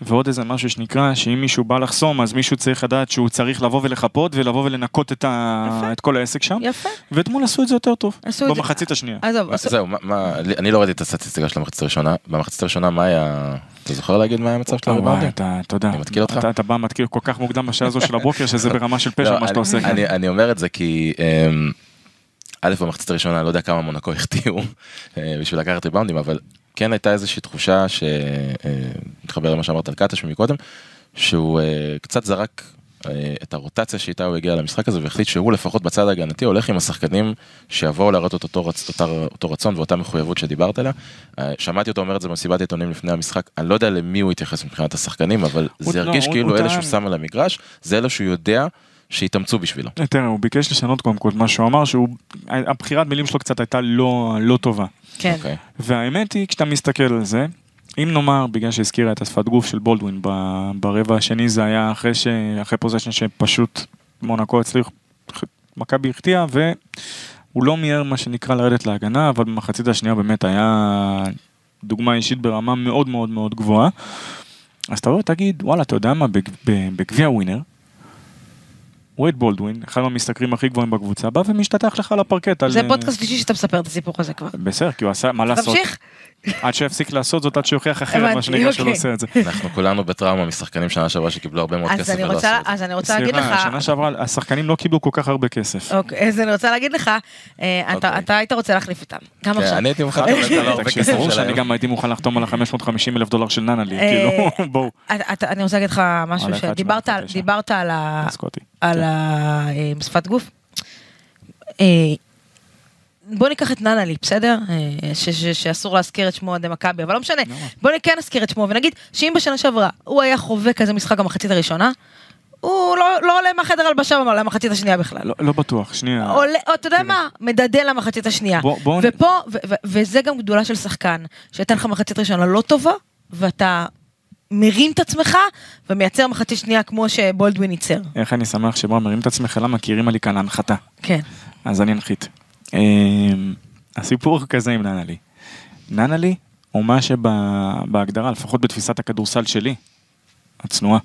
[SPEAKER 3] ועוד איזה משהו שנקרא שאם מישהו בא לחסום אז מישהו צריך לדעת שהוא צריך לבוא ולחפות ולבוא ולנקות את, ה...
[SPEAKER 2] יפה.
[SPEAKER 3] את כל העסק שם,
[SPEAKER 2] יפה.
[SPEAKER 3] ואתמול עשו את זה יותר טוב,
[SPEAKER 2] עשו את זה-
[SPEAKER 3] במחצית השנייה.
[SPEAKER 2] עזוב, עשו-
[SPEAKER 4] זהו, מה- מה, אני לא ראיתי את הסטטיסטיקה של המחצית הראשונה. במחצית הראשונה מה היה... אתה זוכר להגיד מה היה המצב של
[SPEAKER 3] וואי,
[SPEAKER 4] הריבאונדים?
[SPEAKER 3] אתה, אתה יודע,
[SPEAKER 4] אני מתקיל אותך?
[SPEAKER 3] אתה, אתה בא מתקיל כל כך מוקדם בשעה הזו של הבוקר שזה ברמה של פשע
[SPEAKER 4] לא,
[SPEAKER 3] מה שאתה
[SPEAKER 4] אני-
[SPEAKER 3] עושה כאן.
[SPEAKER 4] אני- אני אומר את זה כי אמ, א' במחצית הראשונה אני לא יודע כמה מונקו החטיאו אה, בשביל לקחת ריבאונדים אבל כן הייתה איזושהי תחושה שמתחבר למה שאמרת על קטש מקודם שהוא אה, קצת זרק אה, את הרוטציה שאיתה הוא הגיע למשחק הזה והחליט שהוא לפחות בצד ההגנתי הולך עם השחקנים שיבואו להראות את אותו, רצ, אותה, אותו רצון ואותה מחויבות שדיברת עליה. אה, שמעתי אותו אומר את זה במסיבת עיתונים לפני המשחק אני לא יודע למי הוא התייחס מבחינת השחקנים אבל זה
[SPEAKER 3] לא,
[SPEAKER 4] הרגיש כאילו אלה שהוא שם על המגרש זה אלה שהוא יודע שיתאמצו בשבילו.
[SPEAKER 3] תראה, הוא ביקש לשנות קודם כל מה שהוא אמר, שהוא, הבחירת מילים שלו קצת הייתה לא, לא טובה.
[SPEAKER 2] כן.
[SPEAKER 4] אוקיי.
[SPEAKER 3] והאמת היא, כשאתה מסתכל על זה, אם נאמר, בגלל שהזכירה את השפת גוף של בולדווין ב- ברבע השני, זה היה אחרי, ש... אחרי פוזיישן שפשוט מונקו הצליח, מכבי החטיאה, והוא לא מיהר מה שנקרא לרדת להגנה, אבל במחצית השנייה באמת היה דוגמה אישית ברמה מאוד מאוד מאוד גבוהה. אז אתה רואה, תגיד, וואלה, אתה יודע מה, בגביע ווינר, וייד בולדווין, אחד מהמשתכרים הכי גבוהים בקבוצה, בא ומשתטח לך על הפרקט. על-
[SPEAKER 2] זה פודקאסט שלישי שאתה מספר את הסיפור הזה כבר.
[SPEAKER 3] בסדר, כי הוא עשה, מה לעשות?
[SPEAKER 2] תמשיך.
[SPEAKER 3] עד שיפסיק לעשות זאת, עד שיוכיח אחרת, מה שנקרא שלא
[SPEAKER 2] אוקיי.
[SPEAKER 3] עושה את זה.
[SPEAKER 4] אנחנו כולנו בטראומה משחקנים שנה שעברה שקיבלו הרבה מאוד כסף ולא עשו את זה.
[SPEAKER 2] אז אני רוצה להגיד לך,
[SPEAKER 3] סליחה, שנה שעברה השחקנים לא קיבלו כל כך הרבה כסף.
[SPEAKER 2] אוקיי, אז אני רוצה להגיד לך, אה, אתה-
[SPEAKER 4] אוקיי.
[SPEAKER 2] אתה היית רוצה להחליף איתם, גם
[SPEAKER 4] כן,
[SPEAKER 2] עכשיו.
[SPEAKER 4] אני הייתי מוכן לקבל את הרבה
[SPEAKER 3] תקשיב,
[SPEAKER 4] כסף
[SPEAKER 3] ברור שאני
[SPEAKER 4] שלהם.
[SPEAKER 3] גם הייתי מוכן לחתום על ה-550 אלף דולר של ננלי,
[SPEAKER 2] אה,
[SPEAKER 3] כאילו, בואו,
[SPEAKER 2] אני רוצה להגיד לך משהו שדיברת על-
[SPEAKER 3] תשע.
[SPEAKER 2] דיברת על ה-
[SPEAKER 3] סקוטי.
[SPEAKER 2] על השפת גוף. אה, בוא ניקח את ננלי, בסדר? אה, ש- ש- שאסור להזכיר את שמו עדי מכבי, אבל לא משנה. בוא כן נזכיר את שמו ונגיד שאם בשנה שעברה הוא היה חווה כזה משחק במחצית הראשונה, הוא לא לא עולה מהחדר הלבשה למחצית השנייה בכלל.
[SPEAKER 3] לא- לא בטוח, שנייה.
[SPEAKER 2] עולה, או, אתה יודע מה, מדדל למחצית השנייה.
[SPEAKER 3] בוא- בוא נ-
[SPEAKER 2] ופה, ו- ו- וזה גם גדולה של שחקן, שייתן לך מחצית ראשונה לא טובה, ואתה מרים את עצמך ומייצר מחצית שנייה כמו שבולדווין ייצר.
[SPEAKER 3] איך אני שמח שבו מרים את עצמך, למה? כי הרימה לי כאן להנחתה.
[SPEAKER 2] כן.
[SPEAKER 3] אז אני אנחית. אמ, הסיפור כזה עם ננלי. ננלי הוא מה שבהגדרה, לפחות בתפיסת הכדורסל שלי, הצנועה,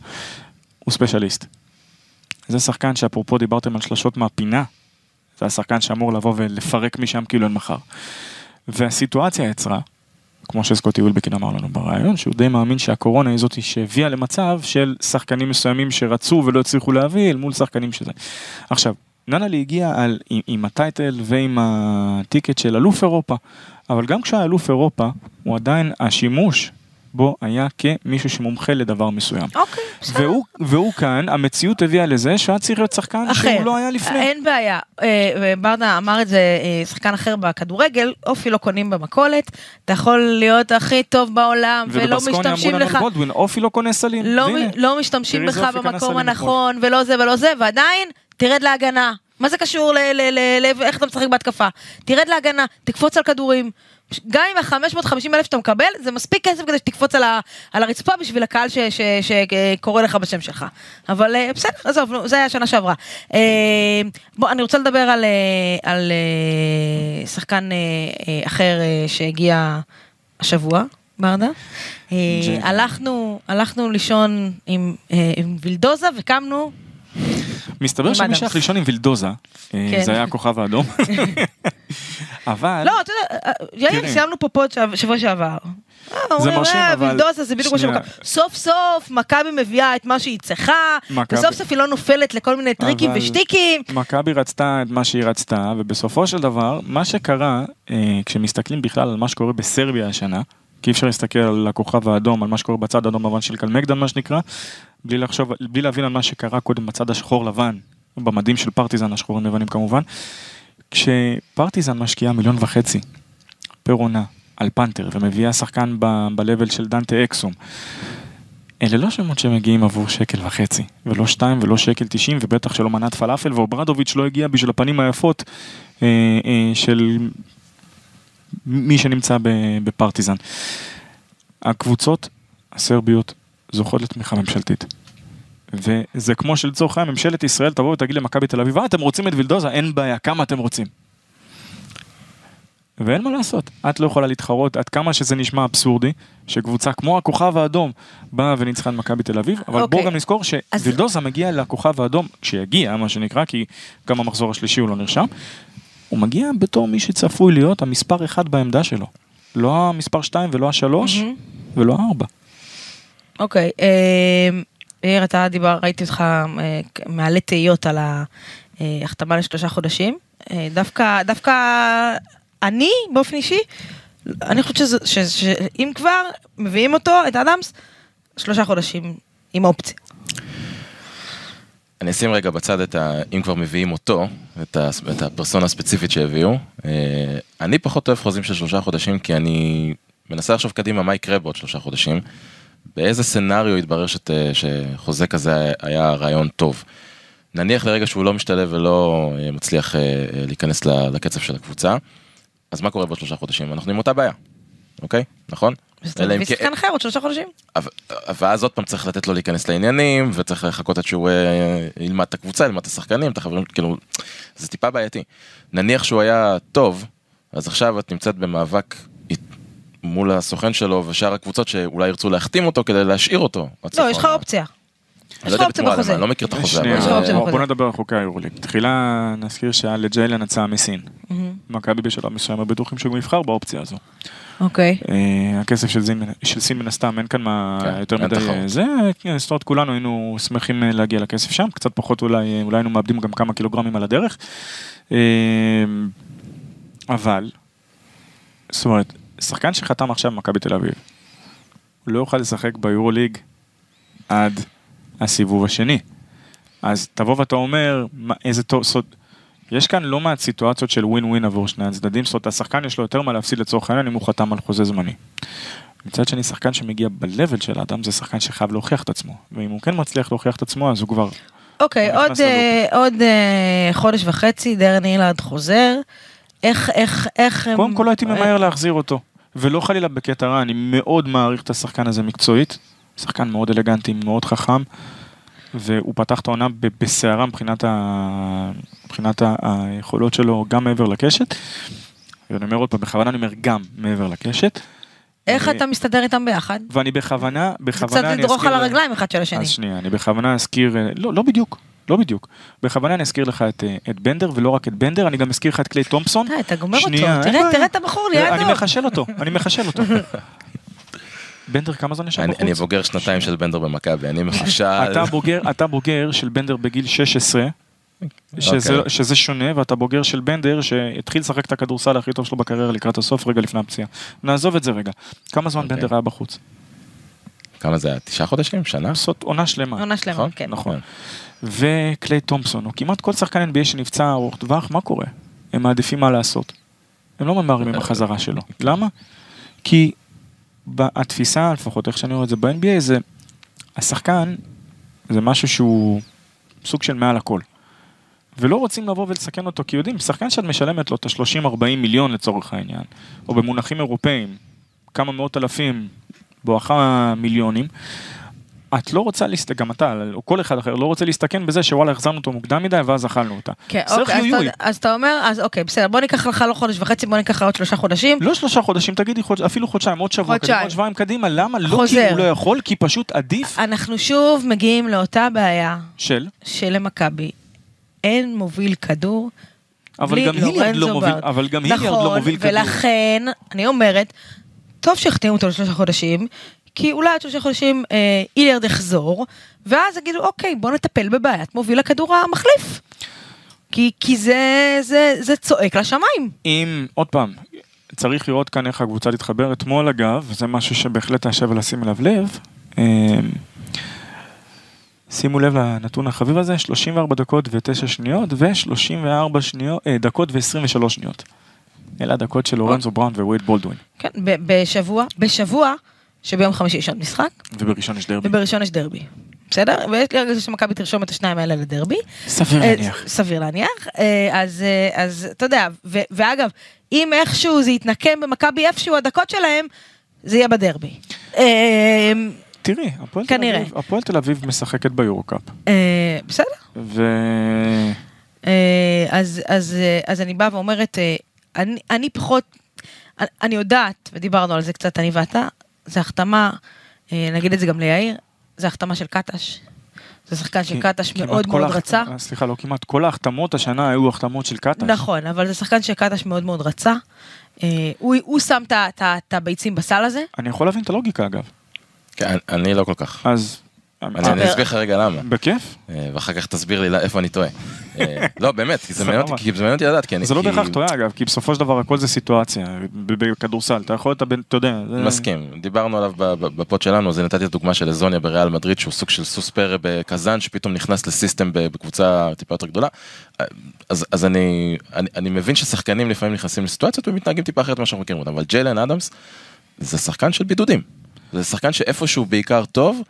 [SPEAKER 3] הוא ספיישליסט. זה שחקן שאפרופו דיברתם על שלשות מהפינה, זה השחקן שאמור לבוא ולפרק משם כאילו אין מחר. והסיטואציה יצרה, כמו שסקוטי ווילבקין אמר לנו בריאיון, שהוא די מאמין שהקורונה היא זאת שהביאה למצב של שחקנים מסוימים שרצו ולא הצליחו להביא אל מול שחקנים שזה. עכשיו, ננלי הגיע על, עם, עם הטייטל ועם הטיקט של אלוף אירופה, אבל גם כשהיה אלוף אירופה, הוא עדיין, השימוש בו היה כמישהו שמומחה לדבר מסוים.
[SPEAKER 2] אוקיי, בסדר.
[SPEAKER 3] והוא, והוא כאן, המציאות הביאה לזה שהיה צריך להיות שחקן
[SPEAKER 2] אחר.
[SPEAKER 3] שהוא לא היה לפני.
[SPEAKER 2] אין בעיה. אה, ברדה אמר את זה אה, שחקן אחר בכדורגל, אופי לא קונים במכולת, אתה יכול להיות הכי טוב בעולם ולא
[SPEAKER 3] ובבסקוניה אמרו
[SPEAKER 2] משתמשים
[SPEAKER 3] לנו
[SPEAKER 2] לך.
[SPEAKER 3] על גולדווין, אופי לא קונה סלים.
[SPEAKER 2] לא, לא משתמשים בך
[SPEAKER 3] קנה
[SPEAKER 2] במקום הנכון, ולא זה ולא זה, ועדיין, תרד להגנה. מה זה קשור ל- ל- ל- ל- איך אתה משחק בהתקפה? תרד להגנה, תקפוץ על כדורים. גם עם ה-550 אלף שאתה מקבל, זה מספיק כסף כדי שתקפוץ על, ה- על הרצפה בשביל הקהל שקורא לך בשם שלך. אבל אה, בסדר, עזוב, נו, זה היה שנה שעברה. אה, בוא, אני רוצה לדבר על, אה, על אה, שחקן אה, אה, אחר אה, שהגיע השבוע, ברדה.
[SPEAKER 3] ג'יי.
[SPEAKER 2] הלכנו, הלכנו לישון עם, אה, עם וילדוזה וקמנו
[SPEAKER 3] מסתבר שמי. שהלך לישון עם וילדוזה, אה,
[SPEAKER 2] כן.
[SPEAKER 3] זה היה הכוכב האדום. אבל,
[SPEAKER 2] לא, אתה יודע, אה, יאיר. סיימנו פה פוד שב- שבוע שעבר. אה, אומרים,
[SPEAKER 3] מרשים,
[SPEAKER 2] אה,
[SPEAKER 3] אבל-
[SPEAKER 2] וילדוזה זה בדיוק מה. שמכבי. סוף סוף מכבי מביאה את מה שהיא צריכה, וסוף סוף היא לא נופלת לכל מיני טריקים ושטיקים.
[SPEAKER 3] מכבי רצתה את מה שהיא רצתה, ובסופו של דבר, מה שקרה, אה, כשמסתכלים בכלל על מה שקורה בסרביה השנה, כי אי אפשר להסתכל על הכוכב האדום, על מה שקורה בצד האדום לבן של קלמגדאן, מה שנקרא, בלי לחשוב, בלי להבין על מה שקרה קודם בצד השחור לבן, במדים של פרטיזן, השחורים לבנים כמובן. כשפרטיזן משקיעה מיליון וחצי פר עונה על פנתר, ומביאה שחקן ב- ב-level של דנטה אקסום, אלה לא שמות שמגיעים עבור שקל וחצי, ולא שתיים ולא שקל תשעים, ובטח שלא מנת פלאפל, ואוברדוביץ' לא הגיע בשביל הפנים היפות אה, אה, של מי שנמצא בפרטיזן. הקבוצות הסרביות זוכות לתמיכה ממשלתית. וזה כמו שלצורך העניין ממשלת ישראל תבוא ותגיד למכבי תל אביב, אה, אתם רוצים את וילדוזה? אין בעיה, כמה אתם רוצים? ואין מה לעשות, את לא יכולה להתחרות עד כמה שזה נשמע אבסורדי, שקבוצה כמו הכוכב האדום באה וניצחה את מכבי תל אביב, אבל
[SPEAKER 2] אוקיי.
[SPEAKER 3] בואו גם נזכור
[SPEAKER 2] אז-
[SPEAKER 3] שווילדוזה מגיע לכוכב האדום, כשיגיע מה שנקרא, כי גם המחזור השלישי הוא לא נרשם, הוא מגיע בתור מי שצפוי להיות המספר אחד בעמדה שלו. לא המספר 2 ולא השלוש
[SPEAKER 2] מהמם.
[SPEAKER 3] ולא הארבע.
[SPEAKER 2] אוקיי, אה, יאיר, אתה דיבר, ראיתי אותך אה, מעלה תהיות על ההחתמה לשלושה חודשים. אה, דווקא, דווקא אני, באופן אישי, אני חושבת שאם כבר מביאים אותו, את אדמס, שלושה חודשים עם אופציה.
[SPEAKER 4] אני אשים רגע בצד את ה... אם כבר מביאים אותו, את, ה... את הפרסונה הספציפית שהביאו. אה, אני פחות אוהב חוזים של שלושה חודשים, כי אני מנסה לחשוב קדימה מה יקרה בעוד שלושה חודשים. באיזה סצנריו יתברר שת... שחוזה כזה היה רעיון טוב. נניח לרגע שהוא לא משתלב ולא אה, מצליח אה, אה, להיכנס לקצב של הקבוצה, אז מה קורה בעוד שלושה חודשים? אנחנו עם אותה בעיה, אוקיי? נכון? אלא אם כן-
[SPEAKER 2] שחקן אחר עוד שלושה חודשים.
[SPEAKER 4] ואז עוד פעם צריך לתת לו להיכנס לעניינים וצריך לחכות עד שהוא ילמד את הקבוצה, ילמד את השחקנים, את החברים, כאילו, זה טיפה בעייתי. נניח שהוא היה טוב, אז עכשיו את נמצאת במאבק מול הסוכן שלו ושאר הקבוצות שאולי ירצו להחתים אותו כדי להשאיר אותו.
[SPEAKER 2] לא, יש לך. אופציה. יש
[SPEAKER 4] לא
[SPEAKER 2] לך אופציה בחוזה.
[SPEAKER 4] אני לא מכיר את החוזה.
[SPEAKER 3] שנייה,
[SPEAKER 4] אבל-
[SPEAKER 2] יש לך אופציה
[SPEAKER 3] בוא-
[SPEAKER 2] בחוזה.
[SPEAKER 3] בוא נדבר על חוקי היורוליג. תחילה נזכיר שהיה לג'יילן הצעה מסין. מכבי בשלב מסוים היו בטוחים שהוא יבחר באופציה הזו.
[SPEAKER 2] אוקיי.
[SPEAKER 3] אה, הכסף של סין, מן הסתם, אין כאן מה
[SPEAKER 4] כן,
[SPEAKER 3] יותר מדי. אה, זה, כן, זאת אומרת כולנו היינו שמחים אה, להגיע לכסף שם, קצת פחות אולי, אולי היינו מאבדים גם כמה קילוגרמים על הדרך. אבל, זאת אומרת, שחקן שחתם עכשיו במכבי תל אביב, לא יוכל לשחק ביורוליג עד הסיבוב השני. אז תבוא ואתה אומר, מה, איזה טוב, זאת, יש כאן לא מעט סיטואציות של ווין ווין עבור שני הצדדים, זאת אומרת השחקן יש לו יותר מה להפסיד לצורך העניין אם הוא חתם על חוזה זמני. מצד שני שחקן שמגיע ב-level של האדם זה שחקן שחייב להוכיח את עצמו, ואם הוא כן מצליח להוכיח את עצמו אז הוא כבר,
[SPEAKER 2] אוקיי,
[SPEAKER 3] הוא
[SPEAKER 2] עוד. אה, עוד אה, חודש וחצי, דרן אילרד חוזר. איך, איך, איך הם...
[SPEAKER 3] קודם כל לא הייתי ממהר להחזיר אותו, ולא חלילה בקטע רע, אני מאוד מעריך את השחקן הזה מקצועית, שחקן מאוד אלגנטי, מאוד חכם, והוא פתח את העונה בסערה מבחינת, ה... מבחינת ה- היכולות שלו גם מעבר לקשת. ואני אומר עוד פעם, בכוונה אני אומר גם מעבר לקשת.
[SPEAKER 2] איך אתה מסתדר איתם ביחד?
[SPEAKER 3] ואני בכוונה,
[SPEAKER 2] זה
[SPEAKER 3] בכוונה
[SPEAKER 2] קצת
[SPEAKER 3] אני
[SPEAKER 2] לדרוך
[SPEAKER 3] אזכיר...
[SPEAKER 2] על
[SPEAKER 3] לה-
[SPEAKER 2] הרגליים אחד של השני.
[SPEAKER 3] אז שנייה, אני בכוונה אזכיר, לא, לא בדיוק, לא בדיוק. בכוונה אני אזכיר לך את, אה, את בנדר, ולא רק את בנדר, אני גם אזכיר לך את קליי תומפסון.
[SPEAKER 2] די, אתה גומר אותו,
[SPEAKER 3] שנייה, אין
[SPEAKER 2] תראה. תראה את הבחור
[SPEAKER 3] אני
[SPEAKER 2] לידו.
[SPEAKER 3] מחשל אותו, אני מחשל אותו. בנדר כמה זמן ישב
[SPEAKER 4] אני,
[SPEAKER 3] בחוץ?
[SPEAKER 4] אני בוגר שנתיים של בנדר במכבי, אני מחושל.
[SPEAKER 3] אתה בוגר, אתה בוגר של בנדר בגיל 16, שזה,
[SPEAKER 4] אוקיי.
[SPEAKER 3] שזה שונה, ואתה בוגר של בנדר שהתחיל לשחק את הכדורסל הכי טוב שלו בקריירה לקראת הסוף, רגע לפני הפציעה. נעזוב את זה רגע. כמה זמן
[SPEAKER 4] אוקיי.
[SPEAKER 3] בנדר היה בחוץ?
[SPEAKER 4] כמה זה היה? תשעה חודשים? שנה?
[SPEAKER 3] לעשות עונה שלמה.
[SPEAKER 2] עונה שלמה,
[SPEAKER 4] נכון?
[SPEAKER 2] כן.
[SPEAKER 3] נכון. וקליי תומפסון, או כמעט כל שחקן NBA שנפצע ארוך טווח, מה קורה? הם מעדיפים מה לעשות. הם לא ממהרים עם החזרה שלו. למה? כי התפיסה, לפחות איך שאני רואה את זה ב-NBA, זה השחקן, זה משהו שהוא סוג של מעל הכל. ולא רוצים לבוא ולסכן אותו, כי יודעים, שחקן שאת משלמת לו את ה-30-40 מיליון לצורך העניין, או במונחים אירופאיים, כמה מאות אלפים, בואכה מיליונים, את לא רוצה להסתכל, גם אתה, או כל אחד אחר, לא רוצה להסתכן בזה שוואלה החזרנו אותו מוקדם מדי ואז אכלנו אותה.
[SPEAKER 2] כן, אוקיי, אז. אתה- אז אתה אומר, אז אוקיי, בסדר, בוא ניקח לך לא חודש וחצי, בוא ניקח לך עוד שלושה חודשים.
[SPEAKER 3] לא שלושה חודשים, תגידי חודש, אפילו חודשיים, עוד שבוע,
[SPEAKER 2] חודשיים.
[SPEAKER 3] קדימה, עוד שבועיים קדימה, למה? לא כי
[SPEAKER 2] חוזר.
[SPEAKER 3] הוא לא יכול, כי פשוט עדיף
[SPEAKER 2] אנחנו שוב מגיעים לאותה בעיה
[SPEAKER 3] של,
[SPEAKER 2] שלמכבי אין מוביל כדור
[SPEAKER 3] אבל
[SPEAKER 2] בלי
[SPEAKER 3] גם היליארד לא מוביל. אבל גם היליארד לא
[SPEAKER 2] נכון,
[SPEAKER 3] מוביל כדור.
[SPEAKER 2] ולכן, אני אומרת, טוב שהחתימו אותו לשלושה חודשים, כי אולי עוד שלושה חודשים אה, היליארד יחזור, ואז יגידו, אוקיי, בוא נטפל בבעיית מוביל הכדור המחליף. כי, כי זה, זה, זה צועק לשמיים.
[SPEAKER 3] אם, עוד פעם, צריך לראות כאן איך הקבוצה תתחבר. אתמול אגב, וזה משהו שבהחלט היה שווה לשים אליו לב, אמ, שימו לב לנתון החביב הזה, 34 דקות ו-9 שניות ו-34 שניות, אה, דקות ו-23 שניות. אלה הדקות של לורנזו בראון ווייד בולדווין.
[SPEAKER 2] כן, בשבוע, בשבוע, שביום חמישי יש עוד משחק,
[SPEAKER 3] ובראשון יש דרבי.
[SPEAKER 2] ובראשון יש דרבי. בסדר? ויש לי הרגשה שמכבי תרשום את השניים האלה לדרבי.
[SPEAKER 3] סביר
[SPEAKER 2] אה,
[SPEAKER 3] להניח.
[SPEAKER 2] סביר להניח. אה, אז, אה, אז אתה יודע, ו- ואגב, אם איכשהו זה יתנקם במכבי איפשהו הדקות שלהם, זה יהיה בדרבי. אה,
[SPEAKER 3] תראי, הפועל תל. אביב- הפועל תל אביב משחקת ביורו-קאפ.
[SPEAKER 2] אה, בסדר.
[SPEAKER 3] ו...
[SPEAKER 2] אה, אז, אז, אה, אז אני באה ואומרת, אה, אני, אני פחות, אני, אני יודעת, ודיברנו על זה קצת, אני ואתה, זה החתמה, אה, נגיד את זה גם ליאיר, זה החתמה של קטש. זה שחקן שקטש מאוד מאוד
[SPEAKER 3] ההחת-
[SPEAKER 2] רצה.
[SPEAKER 3] סליחה, לא כמעט, כל ההחתמות השנה היו החתמות של קטש.
[SPEAKER 2] נכון, אבל זה שחקן שקטש מאוד מאוד רצה. אה, הוא, הוא שם את הביצים בסל הזה.
[SPEAKER 3] אני יכול להבין את הלוגיקה אגב.
[SPEAKER 4] כן, אני לא כל כך.
[SPEAKER 3] אז...
[SPEAKER 4] אני אני אסביר לך רגע למה.
[SPEAKER 3] בכיף?
[SPEAKER 4] אה, ואחר כך תסביר לי איפה אני טועה. אה, לא, באמת, כי זה מעניין אותי- לדעת, כי אני...
[SPEAKER 3] זה לא בהכרח טועה אגב, כי בסופו של דבר הכל זה סיטואציה, בכדורסל, אתה יכול, אתה יודע,
[SPEAKER 4] מסכים, דיברנו עליו בפוד שלנו, אז נתתי את הדוגמה של אזוניה בריאל מדריד, שהוא סוג של סוס פרא בקזאן, שפתאום נכנס לסיסטם בקבוצה טיפה יותר גדולה. אז, אני, מבין ששחקנים לפעמים נכנסים לסיטואציות ומתנהגים טיפה אחרת ממה שאנחנו מכירים אותם, אבל ג'יילן אדמס זה שחקן של בידודים. זה שחקן שאיפה שהוא בעיקר טוב,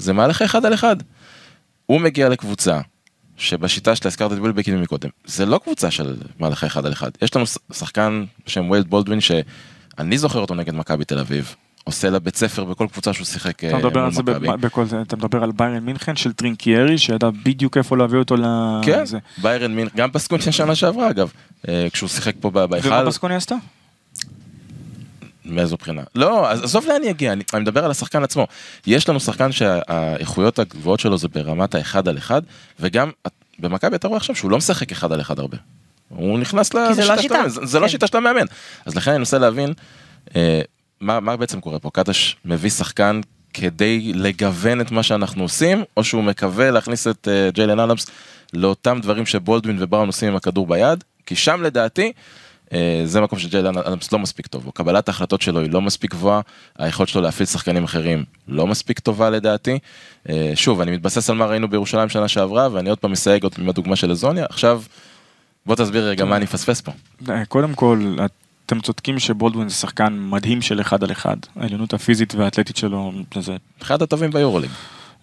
[SPEAKER 4] זה מהלך אחד על אחד. הוא מגיע לקבוצה שבשיטה שאתה הזכרת את וילבקין מקודם, זה לא קבוצה של מהלכי אחד על אחד. יש לנו שחקן בשם וווייד בולדווין שאני זוכר אותו נגד מכבי תל אביב, עושה לה בית ספר בכל קבוצה שהוא שיחק
[SPEAKER 3] אתה
[SPEAKER 4] אה,
[SPEAKER 3] מדבר
[SPEAKER 4] מול
[SPEAKER 3] על זה בכל זה, אתה מדבר על ביירן מינכן של טרינקיירי, שידע בדיוק איפה להביא אותו ל...
[SPEAKER 4] כן. ביירן מין, גם פסקוניה שנה שעברה אגב, אה, כשהוא שיחק פה בהיכל,
[SPEAKER 3] ומה בסקוניה עשתה?
[SPEAKER 4] מאיזו בחינה? לא, אז עזוב לאן אני אגיע, אני, אני מדבר על השחקן עצמו. יש לנו שחקן שהאיכויות הגבוהות שלו זה ברמת האחד על אחד, וגם במכבי אתה רואה עכשיו שהוא לא משחק אחד על אחד הרבה. הוא נכנס
[SPEAKER 2] כי זה לא
[SPEAKER 4] לשיטה
[SPEAKER 2] השיטה.
[SPEAKER 4] זה, זה לא
[SPEAKER 2] כן.
[SPEAKER 4] שיטה של המאמן. אז לכן אני מנסה להבין אה, מה, מה בעצם קורה פה, קטש מביא שחקן כדי לגוון את מה שאנחנו עושים, או שהוא מקווה להכניס את אה, ג'יילן אדמס לאותם דברים שבולדווין ובראון עושים עם הכדור ביד, כי שם לדעתי זה מקום שג'יילן אדמס לא מספיק טוב. קבלת ההחלטות שלו היא לא מספיק גבוהה, היכולת שלו להפעיל שחקנים אחרים לא מספיק טובה לדעתי. אה, שוב, אני מתבסס על מה ראינו בירושלים שנה שעברה, ואני עוד פעם מסייג עוד עם הדוגמה של אזוניה, עכשיו בוא תסביר רגע מה אני מפספס פה.
[SPEAKER 3] אה, קודם כל, אתם צודקים שבולדווין זה שחקן מדהים של אחד על אחד. העליונות הפיזית והאתלטית שלו, זה...
[SPEAKER 4] אחד הטובים ביורוליג.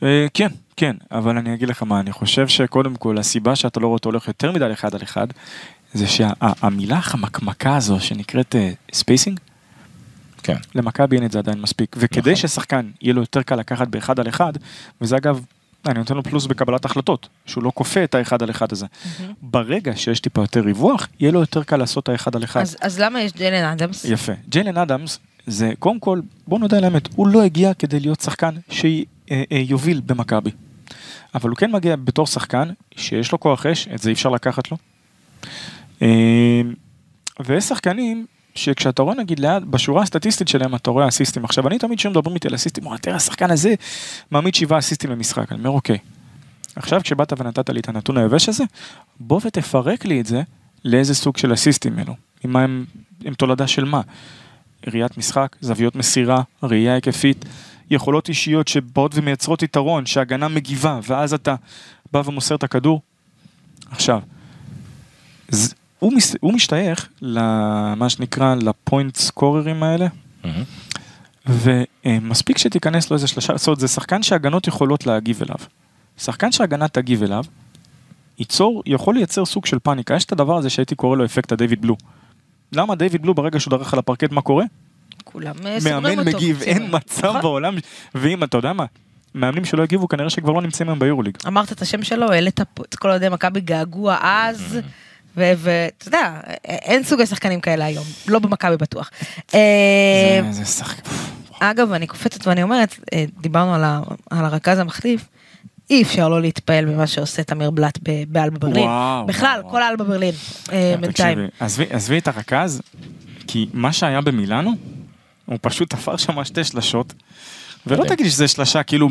[SPEAKER 3] אה, כן, כן, אבל אני אגיד לך מה, אני חושב שקודם כל, הסיבה שאתה לא רואה אותו הולך יותר מדי אחד על אחד, זה שהמילה החמקמקה הזו שנקראת spacing,
[SPEAKER 4] כן.
[SPEAKER 3] למכבי אין את זה עדיין מספיק, וכדי
[SPEAKER 4] נכון.
[SPEAKER 3] ששחקן יהיה לו יותר קל לקחת באחד על אחד, וזה אגב, אני נותן לו פלוס בקבלת החלטות, שהוא לא כופה את האחד על אחד הזה. ברגע שיש טיפה יותר ריווח, יהיה לו יותר קל לעשות את האחד על אחד.
[SPEAKER 2] אז, אז למה יש ג'יילן אדמס?
[SPEAKER 3] יפה. ג'יילן אדמס, זה קודם כל, בוא נודה על האמת, הוא לא הגיע כדי להיות שחקן שיוביל במכבי. אבל הוא כן מגיע בתור שחקן שיש לו כוח אש, את זה אי אפשר לקחת לו. אה, ויש שחקנים שכשאתה רואה נגיד ליד, בשורה הסטטיסטית שלהם אתה רואה אסיסטים. עכשיו אני תמיד כשמדברים איתי על אסיסטים, הוא אומר, תראה השחקן הזה מעמיד שבעה אסיסטים למשחק. אני אומר אוקיי. עכשיו כשבאת ונתת לי את הנתון היבש הזה, בוא ותפרק לי את זה לאיזה סוג של אסיסטים אלו. עם הם, הם תולדה של מה? ראיית משחק, זוויות מסירה, ראייה היקפית, יכולות אישיות שבאות ומייצרות יתרון, שהגנה מגיבה, ואז אתה בא ומוסר את הכדור. עכשיו, הוא, מס, הוא משתייך למה שנקרא לפוינט סקוררים האלה,
[SPEAKER 4] מהמם.
[SPEAKER 3] ומספיק שתיכנס לו איזה שלושה, זאת אומרת, זה שחקן שהגנות יכולות להגיב אליו. שחקן שהגנה תגיב אליו, ייצור, יכול לייצר סוג של פאניקה. יש את הדבר הזה שהייתי קורא לו אפקט הדיוויד בלו. למה דיוויד בלו ברגע שהוא דרך על הפרקט, מה קורה?
[SPEAKER 2] כולם אה, סוגרים אותו.
[SPEAKER 3] מאמן מגיב. אין מצב
[SPEAKER 2] נכון.
[SPEAKER 3] בעולם, ואם אתה יודע מה, מאמנים שלא הגיבו כנראה שכבר לא נמצאים היום ביורוליג.
[SPEAKER 2] אמרת את השם שלו, העלית פה את כל אוהדי מכבי געגוע אז, ואתה יודע, אין סוגי שחקנים כאלה היום, לא במכבי בטוח. אה,
[SPEAKER 3] זה- זה שחק...
[SPEAKER 2] אגב, אני קופצת ואני אומרת, אה, דיברנו על ה- על הרכז המחליף, אי אפשר לא להתפעל ממה שעושה תמיר בלאט באלבה ברלין.
[SPEAKER 3] וואו,
[SPEAKER 2] בכלל,
[SPEAKER 3] וואו,
[SPEAKER 2] כל אלבה ברלין. אה, בינתיים.
[SPEAKER 3] תקשיבי, עזבי, את הרכז, כי מה שהיה במילאנו, הוא פשוט תפר שם שתי שלשות, ולא. תגידי שזה שלשה כאילו.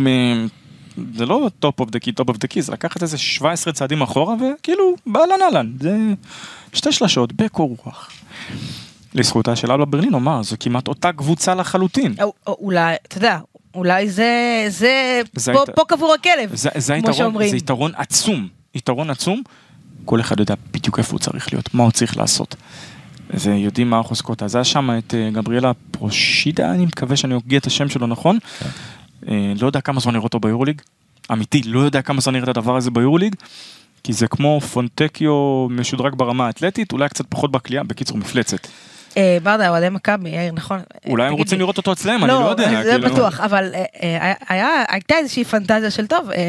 [SPEAKER 3] זה לא top of the key, top of the key, זה לקחת איזה 17 צעדים אחורה, וכאילו, באהלן אהלן, זה שתי שלשות בקור רוח. לזכותה של אלבה ברלין, אומר, זו כמעט אותה קבוצה לחלוטין.
[SPEAKER 2] או- או- אולי, אתה יודע, אולי זה, זה,
[SPEAKER 3] זה
[SPEAKER 2] פה-
[SPEAKER 3] היית-
[SPEAKER 2] פה קבור הכלב,
[SPEAKER 3] זה, זה
[SPEAKER 2] כמו
[SPEAKER 3] היתרון,
[SPEAKER 2] שאומרים.
[SPEAKER 3] זה יתרון עצום, יתרון עצום, כל אחד יודע בדיוק איפה הוא צריך להיות, מה הוא צריך לעשות. זה יודעים מה החוזקות, אז היה שם את אה, גבריאלה פרושידה, אני מקווה שאני אוגה את השם שלו נכון. אה, לא יודע כמה זמן נראה אותו ביורוליג, אמיתי, לא יודע כמה זמן נראה את הדבר הזה ביורוליג, כי זה כמו פונטקיו משודרג ברמה האתלטית, אולי קצת פחות בקליעה, בקיצור מפלצת.
[SPEAKER 2] אה, ברדה, אוהדי מכבי, יאיר, נכון.
[SPEAKER 3] אולי הם רוצים. לראות אותו אצלם, אני לא יודע.
[SPEAKER 2] זה
[SPEAKER 3] כאילו.
[SPEAKER 2] בטוח, אבל אה, אה, הייתה איזושהי פנטזיה של טוב, אה, אה,